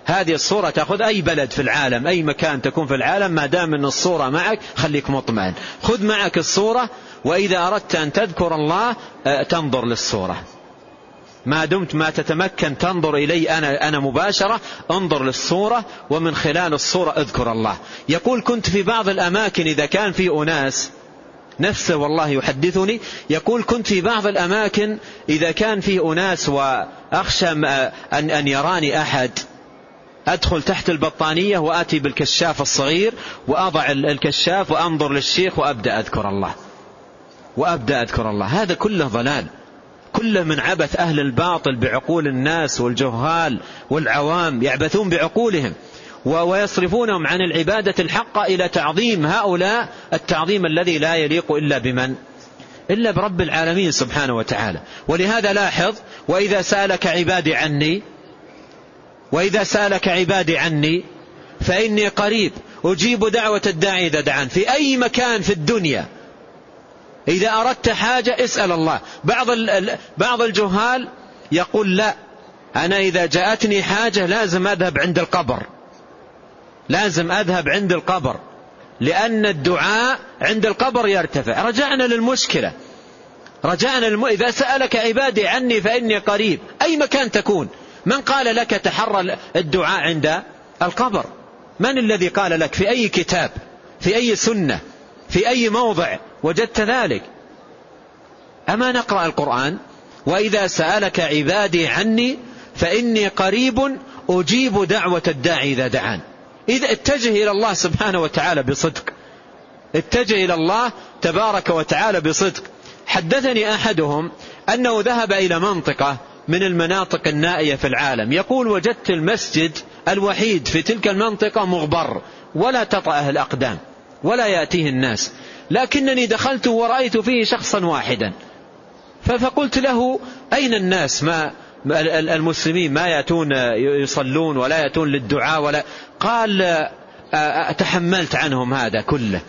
هذه الصورة تأخذ أي بلد في العالم أي مكان تكون في العالم ما دام أن الصورة معك خليك مطمئن. خذ معك الصورة وإذا أردت أن تذكر الله آه، تنظر للصورة. ما دمت ما تتمكن تنظر إلي أنا, أنا مباشرة انظر للصورة ومن خلال الصورة اذكر الله. يقول كنت في بعض الأماكن إذا كان في أناس نفسه والله يحدثني يقول كنت في بعض الأماكن إذا كان في أناس وأخشى أن, أن يراني أحد أدخل تحت البطانية وآتي بالكشاف الصغير وأضع الكشاف وأنظر للشيخ وأبدأ أذكر الله. وأبدأ أذكر الله. هذا كله ضلال. كله من عبث أهل الباطل بعقول الناس والجهال والعوام يعبثون بعقولهم. ويصرفونهم عن العبادة الحقة إلى تعظيم هؤلاء التعظيم الذي لا يليق إلا بمن؟ إلا برب العالمين سبحانه وتعالى. ولهذا لاحظ وإذا سألك عبادي عني وإذا سألك عبادي عني فإني قريب أجيب دعوة الداعي إذا دعان. في أي مكان في الدنيا إذا أردت حاجة اسأل الله. بعض بعض الجهال يقول لا أنا إذا جاءتني حاجة لازم أذهب عند القبر. لازم أذهب عند القبر لأن الدعاء عند القبر يرتفع. رجعنا للمشكلة. رجعنا للم... إذا سألك عبادي عني فإني قريب. أي مكان تكون؟ من قال لك تحرى الدعاء عند القبر؟ من الذي قال لك؟ في أي كتاب؟ في أي سنة؟ في أي موضع؟ وجدت ذلك. أما نقرأ القرآن؟ وإذا سألك عبادي عني فإني قريب أجيب دعوة الداعي إذا دعان. إذا اتجه إلى الله سبحانه وتعالى بصدق. اتجه إلى الله تبارك وتعالى بصدق. حدثني أحدهم أنه ذهب إلى منطقة من المناطق النائية في العالم. يقول وجدت المسجد الوحيد في تلك المنطقة مغبر ولا تطأه الأقدام ولا يأتيه الناس. لكنني دخلت ورأيت فيه شخصا واحدا. فقلت له أين الناس؟ ما المسلمين ما يأتون يصلون ولا يأتون للدعاء ولا قال تحملت عنهم هذا كله.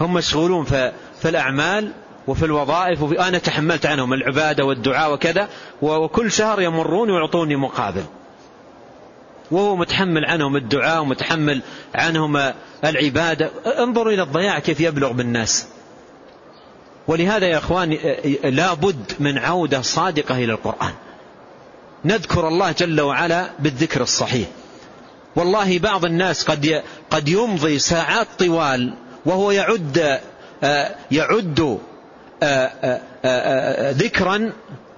هم مشغولون في الأعمال وفي الوظائف وفي أنا تحملت عنهم العبادة والدعاء وكذا وكل شهر يمرون ويعطوني مقابل. وهو متحمل عنهم الدعاء ومتحمل عنهم العبادة. انظروا إلى الضياع كيف يبلغ بالناس. ولهذا يا أخوان لا بد من عودة صادقة إلى القرآن. نذكر الله جل وعلا بالذكر الصحيح. والله بعض الناس قد قد يمضي ساعات طوال وهو يعد آه، يعد آه، آه، ذكرا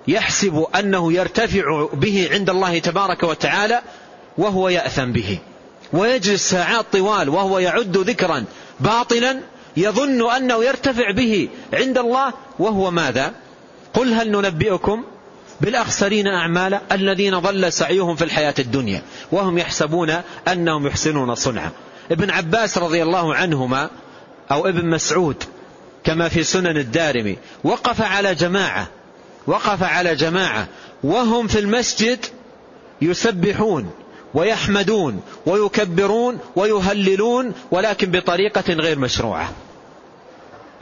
يحسب أنه يرتفع به عند الله تبارك وتعالى وهو يأثم به. ويجلس ساعات طوال وهو يعد ذكرا باطلا يظن أنه يرتفع به عند الله وهو ماذا؟ قل هل ننبئكم بالأخسرين أعمالا الذين ضل سعيهم في الحياة الدنيا وهم يحسبون أنهم يحسنون صنعا. ابن عباس رضي الله عنهما أو ابن مسعود كما في سنن الدارمي وقف على جماعة وقف على جماعة وهم في المسجد يسبحون ويحمدون ويكبرون ويهللون ولكن بطريقة غير مشروعة.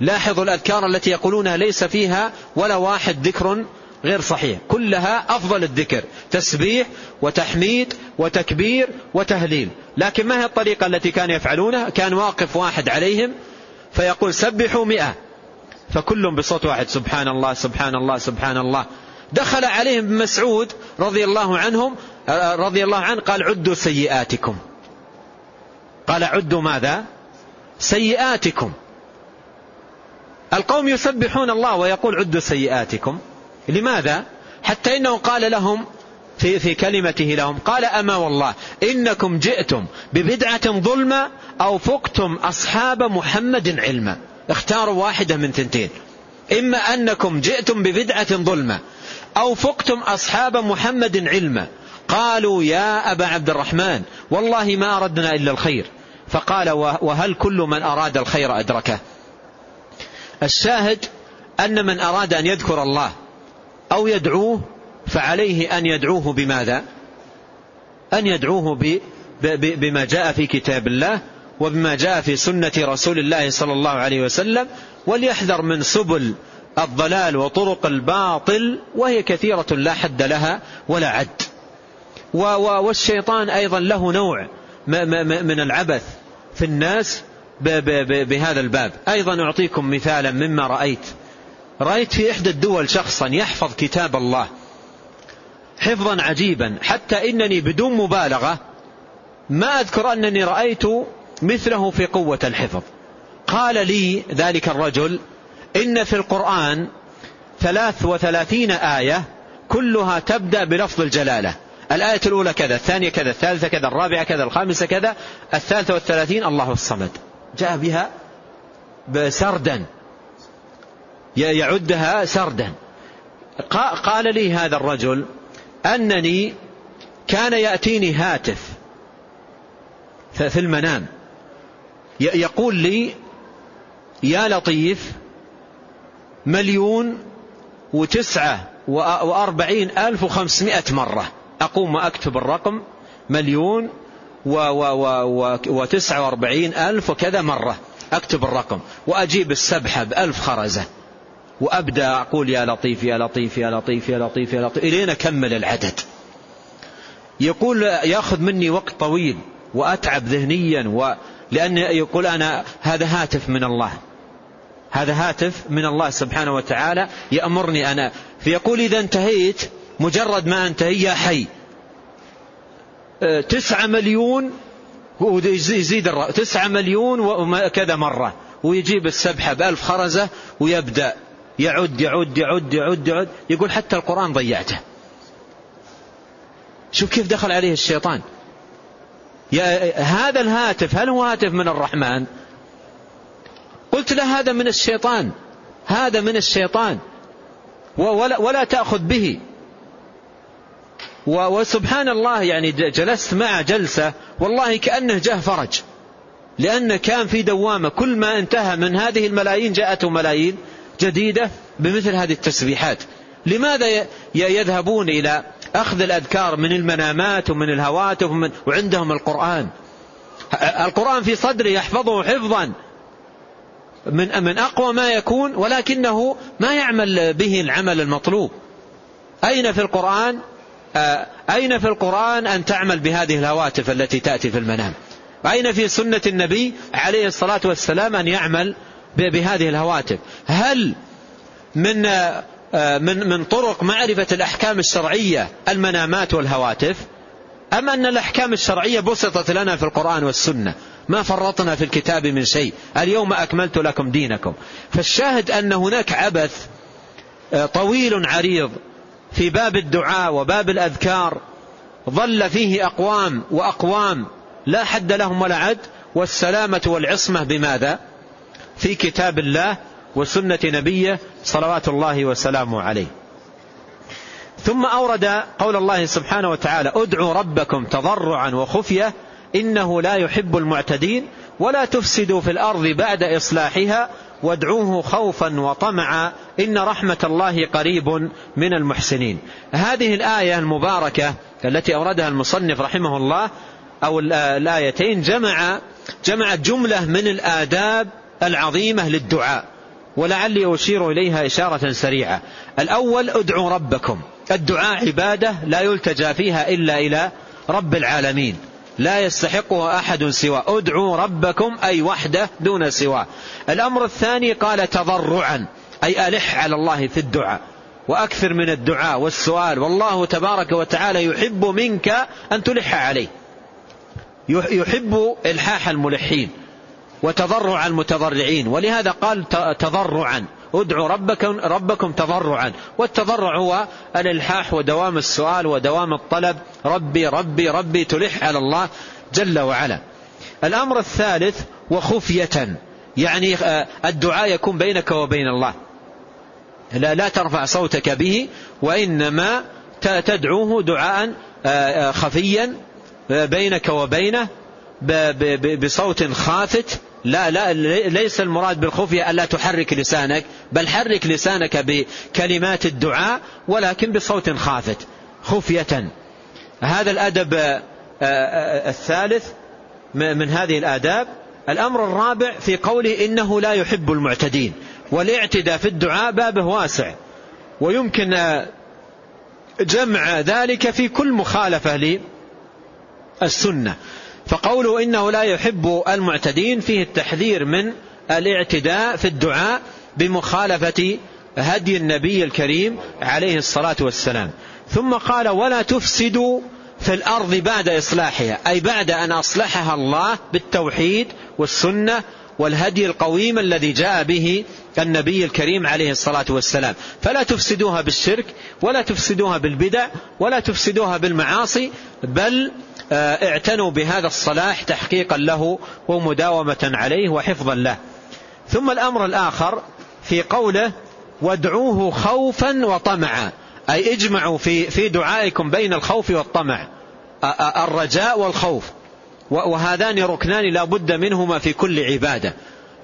لاحظوا الأذكار التي يقولونها ليس فيها ولا واحد ذكر غير صحيح. كلها أفضل الذكر. تسبيح وتحميد وتكبير وتهليل. لكن ما هي الطريقة التي كانوا يفعلونها؟ كان واقف واحد عليهم فيقول سبحوا مئة. فكلهم بصوت واحد سبحان الله سبحان الله سبحان الله. دخل عليهم ابن مسعود رضي الله عنهم رضي الله عنه قال عدوا سيئاتكم. قال عدوا ماذا؟ سيئاتكم. القوم يسبحون الله ويقول عدوا سيئاتكم. لماذا؟ حتى إنه قال لهم في, في كلمته لهم قال أما والله إنكم جئتم ببدعة ظلمة أو فقتم أصحاب محمد علما. اختاروا واحدة من ثنتين. إما أنكم جئتم ببدعة ظلمة أو فقتم أصحاب محمد علما. قالوا يا أبا عبد الرحمن والله ما أردنا إلا الخير. فقال وهل كل من أراد الخير أدركه؟ الشاهد أن من أراد أن يذكر الله. أو يدعوه فعليه أن يدعوه بماذا؟ أن يدعوه بما جاء في كتاب الله وبما جاء في سنة رسول الله صلى الله عليه وسلم وليحذر من سبل الضلال وطرق الباطل وهي كثيرة لا حد لها ولا عد. والشيطان أيضا له نوع من العبث في الناس بهذا الباب. أيضا أعطيكم مثالا مما رأيت. رأيت في إحدى الدول شخصا يحفظ كتاب الله حفظا عجيبا حتى إنني بدون مبالغة ما أذكر أنني رأيت مثله في قوة الحفظ. قال لي ذلك الرجل إن في القرآن ثلاث وثلاثين آية كلها تبدأ بلفظ الجلالة. الآية الأولى كذا الثانية كذا الثالثة كذا الرابعة كذا الخامسة كذا الثالثة والثلاثين الله الصمد. جاء بها سردا يعدها سردا. قال لي هذا الرجل أنني كان يأتيني هاتف في المنام. يقول لي يا لطيف مليون وتسعة وأربعين ألف وخمسمائة مرة. أقوم وأكتب الرقم مليون وتسعة وأربعين ألف وكذا مرة. أكتب الرقم وأجيب السبحة بألف خرزة. وأبدأ أقول يا لطيف يا لطيف يا لطيف يا لطيف يا لطيف إلين أكمل العدد. يقول يأخذ مني وقت طويل وأتعب ذهنيا و لأن يقول أنا هذا هاتف من الله. هذا هاتف من الله سبحانه وتعالى يأمرني أنا. فيقول إذا انتهيت مجرد ما أنتهي يا حي. أه، تسعة مليون يزيد الرأي تسعة مليون وكذا مرة. ويجيب السبحة بألف خرزة ويبدأ. يعد يعد يعد يعد يعد. يقول حتى القرآن ضيعته. شوف كيف دخل عليه الشيطان. يا هذا الهاتف هل هو هاتف من الرحمن؟ قلت له هذا من الشيطان. هذا من الشيطان. ولا, ولا تأخذ به. وسبحان الله يعني جلست معه جلسة والله كأنه جاه فرج. لأن كان في دوامة. كل ما انتهى من هذه الملايين جاءته ملايين. جديدة بمثل هذه التسبيحات. لماذا يذهبون إلى أخذ الأذكار من المنامات ومن الهواتف ومن وعندهم القرآن؟ القرآن في صدره يحفظه حفظا. من من أقوى ما يكون ولكنه ما يعمل به العمل المطلوب. أين في القرآن؟ آه، أين في القرآن أن تعمل بهذه الهواتف التي تأتي في المنام؟ أين في سنة النبي عليه الصلاة والسلام أن يعمل بهذه الهواتف. هل من آه، من من طرق معرفة الأحكام الشرعية المنامات والهواتف؟ أم أن الأحكام الشرعية بسطت لنا في القرآن والسنة؟ ما فرطنا في الكتاب من شيء. اليوم أكملت لكم دينكم. فالشاهد أن هناك عبث آه، طويل عريض في باب الدعاء وباب الأذكار ظل فيه أقوام وأقوام لا حد لهم ولا عد والسلامة والعصمة بماذا؟ في كتاب الله وسنة نبيه صلوات الله وسلامه عليه. ثم أورد قول الله سبحانه وتعالى ادعوا ربكم تضرعا وخفية إنه لا يحب المعتدين ولا تفسدوا في الأرض بعد إصلاحها وادعوه خوفا وطمعا إن رحمة الله قريب من المحسنين. هذه الآية المباركة التي أوردها المصنف رحمه الله أو الآيتين جمع جمعت جملة من الآداب العظيمة للدعاء ولعلي أشير إليها إشارة سريعة. الأول ادعوا ربكم. الدعاء عبادة لا يلتجى فيها إلا إلى رب العالمين. لا يستحقه أحد سوى ادعوا ربكم أي وحده دون سواه. الأمر الثاني قال تضرعا أي ألح على الله في الدعاء. وأكثر من الدعاء والسؤال. والله تبارك وتعالى يحب منك أن تلح عليه. يحب إلحاح الملحين. وتضرع المتضرعين ولهذا قال تضرعا. ادعوا ربكم, ربكم تضرعا. والتضرع هو الإلحاح ودوام السؤال ودوام الطلب. ربي ربي ربي تلح على الله جل وعلا. الأمر الثالث وخفية. يعني آه، الدعاء يكون بينك وبين الله. لا, لا ترفع صوتك به وإنما تدعوه دعاء آه، آه، خفيا بينك وبينه بصوت خافت. لا لا ليس المراد بالخفية ألا تحرك لسانك بل حرك لسانك بكلمات الدعاء ولكن بصوت خافت خفية. هذا الأدب آه، آه، الثالث من هذه الآداب. الأمر الرابع في قوله إنه لا يحب المعتدين والاعتداء في الدعاء بابه واسع ويمكن آه، جمع ذلك في كل مخالفة للسنة. فقوله إنه لا يحب المعتدين فيه التحذير من الاعتداء في الدعاء بمخالفة هدي النبي الكريم عليه الصلاة والسلام. ثم قال ولا تفسدوا في الأرض بعد إصلاحها أي بعد أن أصلحها الله بالتوحيد والسنة والهدي القويم الذي جاء به النبي الكريم عليه الصلاة والسلام. فلا تفسدوها بالشرك ولا تفسدوها بالبدع ولا تفسدوها بالمعاصي بل اعتنوا بهذا الصلاح تحقيقا له ومداومة عليه وحفظا له. ثم الأمر الآخر في قوله وادعوه خوفا وطمعا. أي اجمعوا في, في دعائكم بين الخوف والطمع. الرجاء والخوف. وهذان ركنان لا بد منهما في كل عبادة.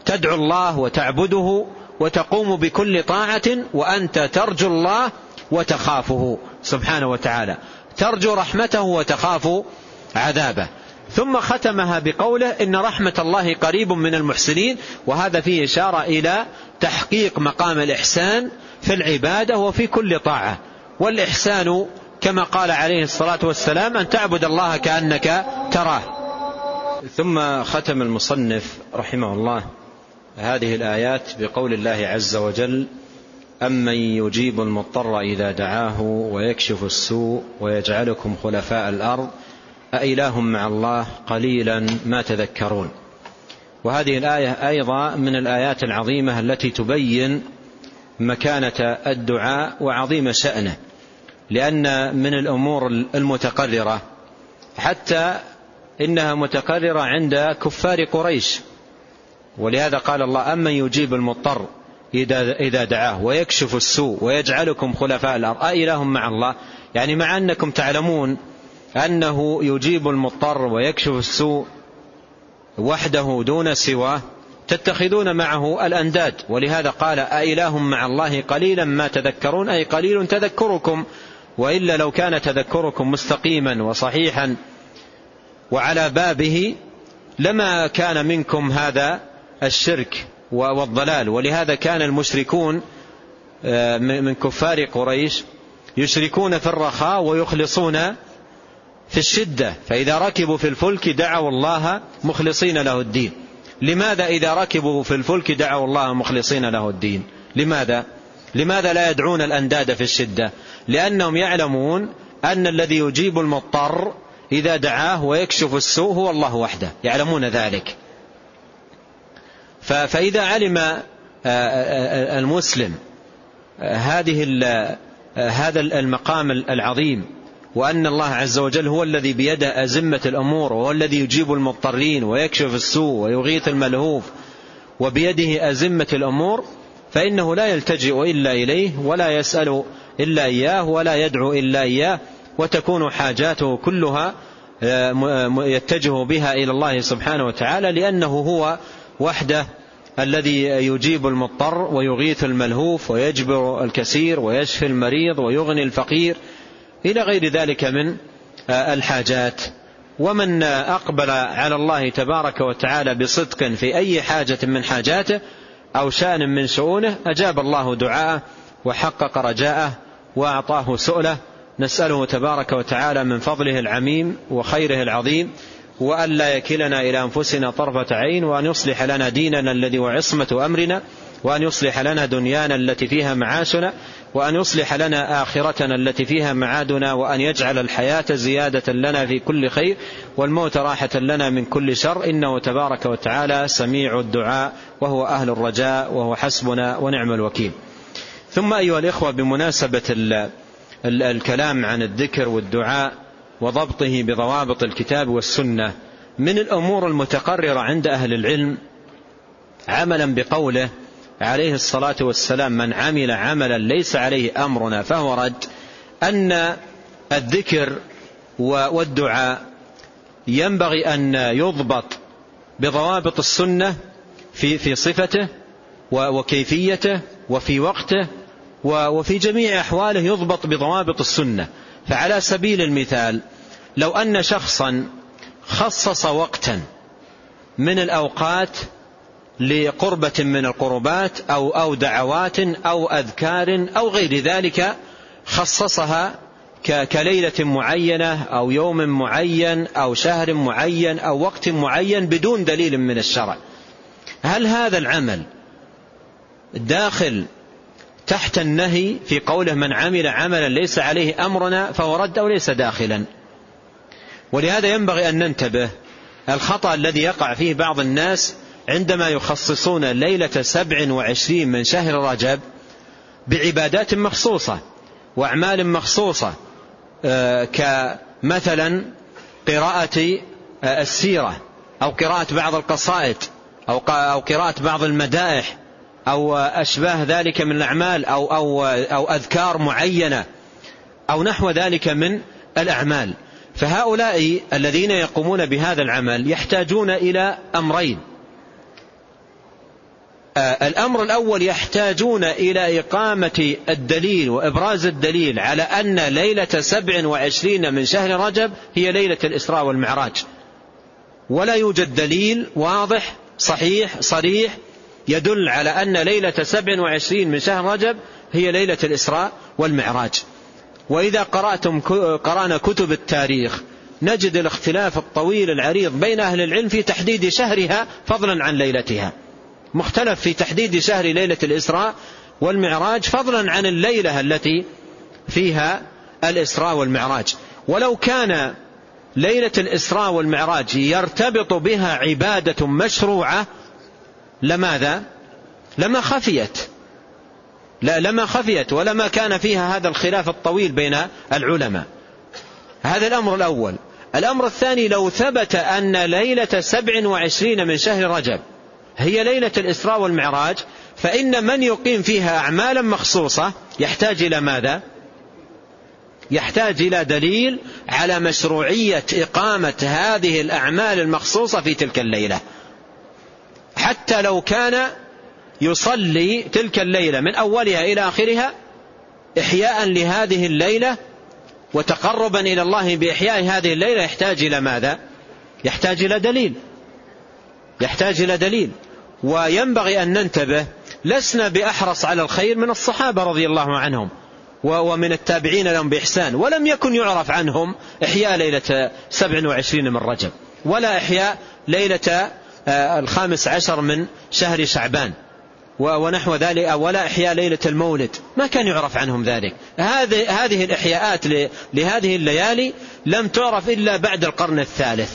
تدعو الله وتعبده وتقوم بكل طاعة وأنت ترجو الله وتخافه. سبحانه وتعالى. ترجو رحمته وتخاف عذابه. ثم ختمها بقوله إن رحمة الله قريب من المحسنين وهذا فيه إشارة إلى تحقيق مقام الإحسان في العبادة وفي كل طاعة. والإحسان كما قال عليه الصلاة والسلام أن تعبد الله كأنك تراه. ثم ختم المصنف رحمه الله هذه الآيات بقول الله عز وجل أمن يجيب المضطر إذا دعاه ويكشف السوء ويجعلكم خلفاء الأرض أإله مع الله قليلا ما تذكرون. وهذه الآية أيضا من الآيات العظيمة التي تبين مكانة الدعاء وعظيم شأنه لأن من الأمور المتقررة حتى إنها متقررة عند كفار قريش. ولهذا قال الله أمن يجيب المضطر إذا دعاه ويكشف السوء ويجعلكم خلفاء الأرض. أإله مع الله؟ يعني مع أنكم تعلمون أنه يجيب المضطر ويكشف السوء وحده دون سواه. تتخذون معه الأنداد. ولهذا قال أإله مع الله قليلا ما تذكرون؟ أي قليل تذكركم. وإلا لو كان تذكركم مستقيما وصحيحا وعلى بابه لما كان منكم هذا الشرك والضلال. ولهذا كان المشركون آه، من كفار قريش يشركون في الرخاء ويخلصون في الشدة فإذا ركبوا في الفلك دعوا الله مخلصين له الدين. لماذا إذا ركبوا في الفلك دعوا الله مخلصين له الدين؟ لماذا؟ لماذا لا يدعون الأنداد في الشدة؟ لأنهم يعلمون أن الذي يجيب المضطر إذا دعاه ويكشف السوء هو الله وحده. يعلمون ذلك. فإذا علم آه، آه، آه، المسلم هذه هذا المقام العظيم وأن الله عز وجل هو الذي بيده أزمة الأمور وهو الذي يجيب المضطرين ويكشف السوء ويغيث الملهوف وبيده أزمة الأمور فإنه لا يلتجئ إلا إليه ولا يسأل إلا إياه ولا يدعو إلا إياه وتكون حاجاته كلها يتجه بها إلى الله سبحانه وتعالى لأنه هو وحده الذي يجيب المضطر ويغيث الملهوف ويجبر الكثير ويشفي المريض ويغني الفقير. إلى غير ذلك من الحاجات. ومن أقبل على الله تبارك وتعالى بصدق في أي حاجة من حاجاته أو شأن من شؤونه أجاب الله دعاءه وحقق رجاءه وأعطاه سؤله. نسأله تبارك وتعالى من فضله العميم وخيره العظيم وأن لا يكلنا إلى أنفسنا طرفة عين وأن يصلح لنا ديننا الذي هو عصمة أمرنا وأن يصلح لنا دنيانا التي فيها معاشنا. وأن يصلح لنا آخرتنا التي فيها معادنا وأن يجعل الحياة زيادة لنا في كل خير والموت راحة لنا من كل شر. إنه تبارك وتعالى سميع الدعاء وهو أهل الرجاء وهو حسبنا ونعم الوكيل. ثم أيها الإخوة بمناسبة الكلام عن الذكر والدعاء وضبطه بضوابط الكتاب والسنة من الأمور المتقررة عند أهل العلم عملا بقوله عليه الصلاة والسلام من عمل عملا ليس عليه أمرنا فهو رد أن الذكر والدعاء ينبغي أن يضبط بضوابط السنة في في صفته وكيفيته وفي وقته وفي جميع أحواله يضبط بضوابط السنة. فعلى سبيل المثال لو أن شخصا خصص وقتا من الأوقات لقربة من القربات أو أو دعوات أو أذكار أو غير ذلك خصصها كليلة معينة أو يوم معين أو شهر معين أو وقت معين بدون دليل من الشرع. هل هذا العمل داخل تحت النهي في قوله من عمل عملا ليس عليه أمرنا فهو رد أو ليس داخلا؟ ولهذا ينبغي أن ننتبه الخطأ الذي يقع فيه بعض الناس عندما يخصصون ليلة سبع وعشرين من شهر رجب بعبادات مخصوصة وأعمال مخصوصة آه، كمثلا قراءة آه، السيرة أو قراءة بعض القصائد أو قراءة بعض المدائح أو أشباه ذلك من الأعمال أو, أو, أو أذكار معينة أو نحو ذلك من الأعمال. فهؤلاء الذين يقومون بهذا العمل يحتاجون إلى أمرين. آه، الأمر الأول يحتاجون إلى إقامة الدليل وإبراز الدليل على أن ليلة سبع وعشرين من شهر رجب هي ليلة الإسراء والمعراج. ولا يوجد دليل واضح صحيح صريح يدل على أن ليلة سبع وعشرين من شهر رجب هي ليلة الإسراء والمعراج. وإذا قرأتم قرأنا كتب التاريخ نجد الاختلاف الطويل العريض بين أهل العلم في تحديد شهرها فضلا عن ليلتها. مختلف في تحديد شهر ليلة الإسراء والمعراج فضلا عن الليلة التي فيها الإسراء والمعراج. ولو كان ليلة الإسراء والمعراج يرتبط بها عبادة مشروعة لماذا؟ لما خفيت. لا لما خفيت ولما كان فيها هذا الخلاف الطويل بين العلماء. هذا الأمر الأول. الأمر الثاني لو ثبت أن ليلة سبع وعشرين من شهر رجب هي ليلة الإسراء والمعراج فإن من يقيم فيها أعمالا مخصوصة يحتاج إلى ماذا؟ يحتاج إلى دليل على مشروعية إقامة هذه الأعمال المخصوصة في تلك الليلة. حتى لو كان يصلي تلك الليلة من أولها إلى آخرها إحياء لهذه الليلة وتقربا إلى الله بإحياء هذه الليلة يحتاج إلى ماذا؟ يحتاج إلى دليل. يحتاج إلى دليل. وينبغي أن ننتبه لسنا بأحرص على الخير من الصحابة رضي الله عنهم ومن التابعين لهم بإحسان ولم يكن يعرف عنهم إحياء ليلة سبع وعشرين من رجب ولا إحياء ليلة آه، الخامس عشر من شهر شعبان ونحو ذلك ولا إحياء ليلة المولد ما كان يعرف عنهم ذلك. هذه هذه الإحياءات لهذه الليالي لم تعرف إلا بعد القرن الثالث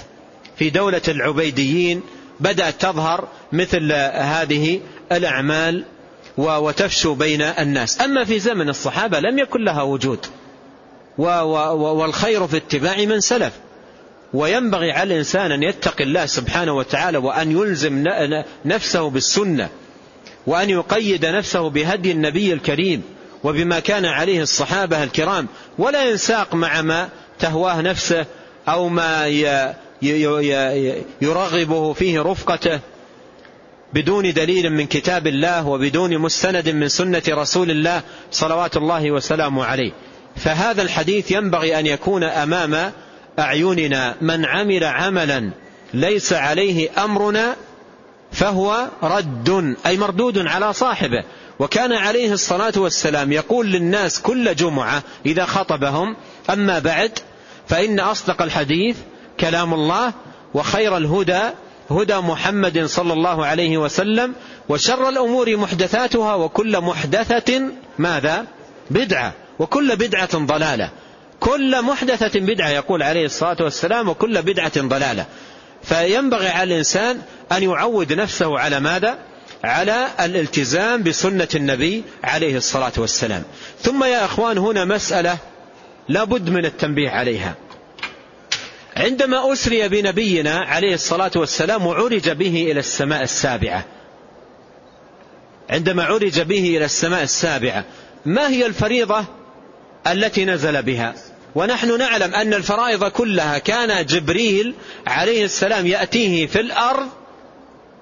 في دولة العبيديين بدأت تظهر مثل هذه الأعمال وتفشو بين الناس. أما في زمن الصحابة لم يكن لها وجود. والخير في اتباع من سلف. وينبغي على الإنسان أن يتقي الله سبحانه وتعالى وأن يلزم نفسه بالسنة. وأن يقيد نفسه بهدي النبي الكريم وبما كان عليه الصحابة الكرام. ولا ينساق مع ما تهواه نفسه أو ما يرغبه فيه رفقته. بدون دليل من كتاب الله وبدون مستند من سنة رسول الله صلوات الله وسلامه عليه. فهذا الحديث ينبغي أن يكون أمام أعيننا. من عمل عملا ليس عليه أمرنا فهو رد أي مردود على صاحبه. وكان عليه الصلاة والسلام يقول للناس كل جمعة إذا خطبهم أما بعد فإن أصدق الحديث كلام الله وخير الهدى هدى محمد صلى الله عليه وسلم وشر الأمور محدثاتها وكل محدثة ماذا؟ بدعة وكل بدعة ضلالة. كل محدثة بدعة يقول عليه الصلاة والسلام وكل بدعة ضلالة. فينبغي على الإنسان أن يعود نفسه على ماذا؟ على الالتزام بسنة النبي عليه الصلاة والسلام. ثم يا أخوان هنا مسألة لا بد من التنبيه عليها. عندما أسري بنبينا عليه الصلاة والسلام وعرج به إلى السماء السابعة. عندما عرج به إلى السماء السابعة ما هي الفريضة التي نزل بها؟ ونحن نعلم أن الفرائض كلها كان جبريل عليه السلام يأتيه في الأرض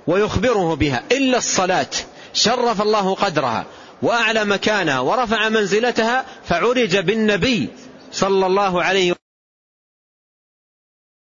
ويخبره بها إلا الصلاة. شرف الله قدرها وأعلى مكانها ورفع منزلتها فعرج بالنبي صلى الله عليه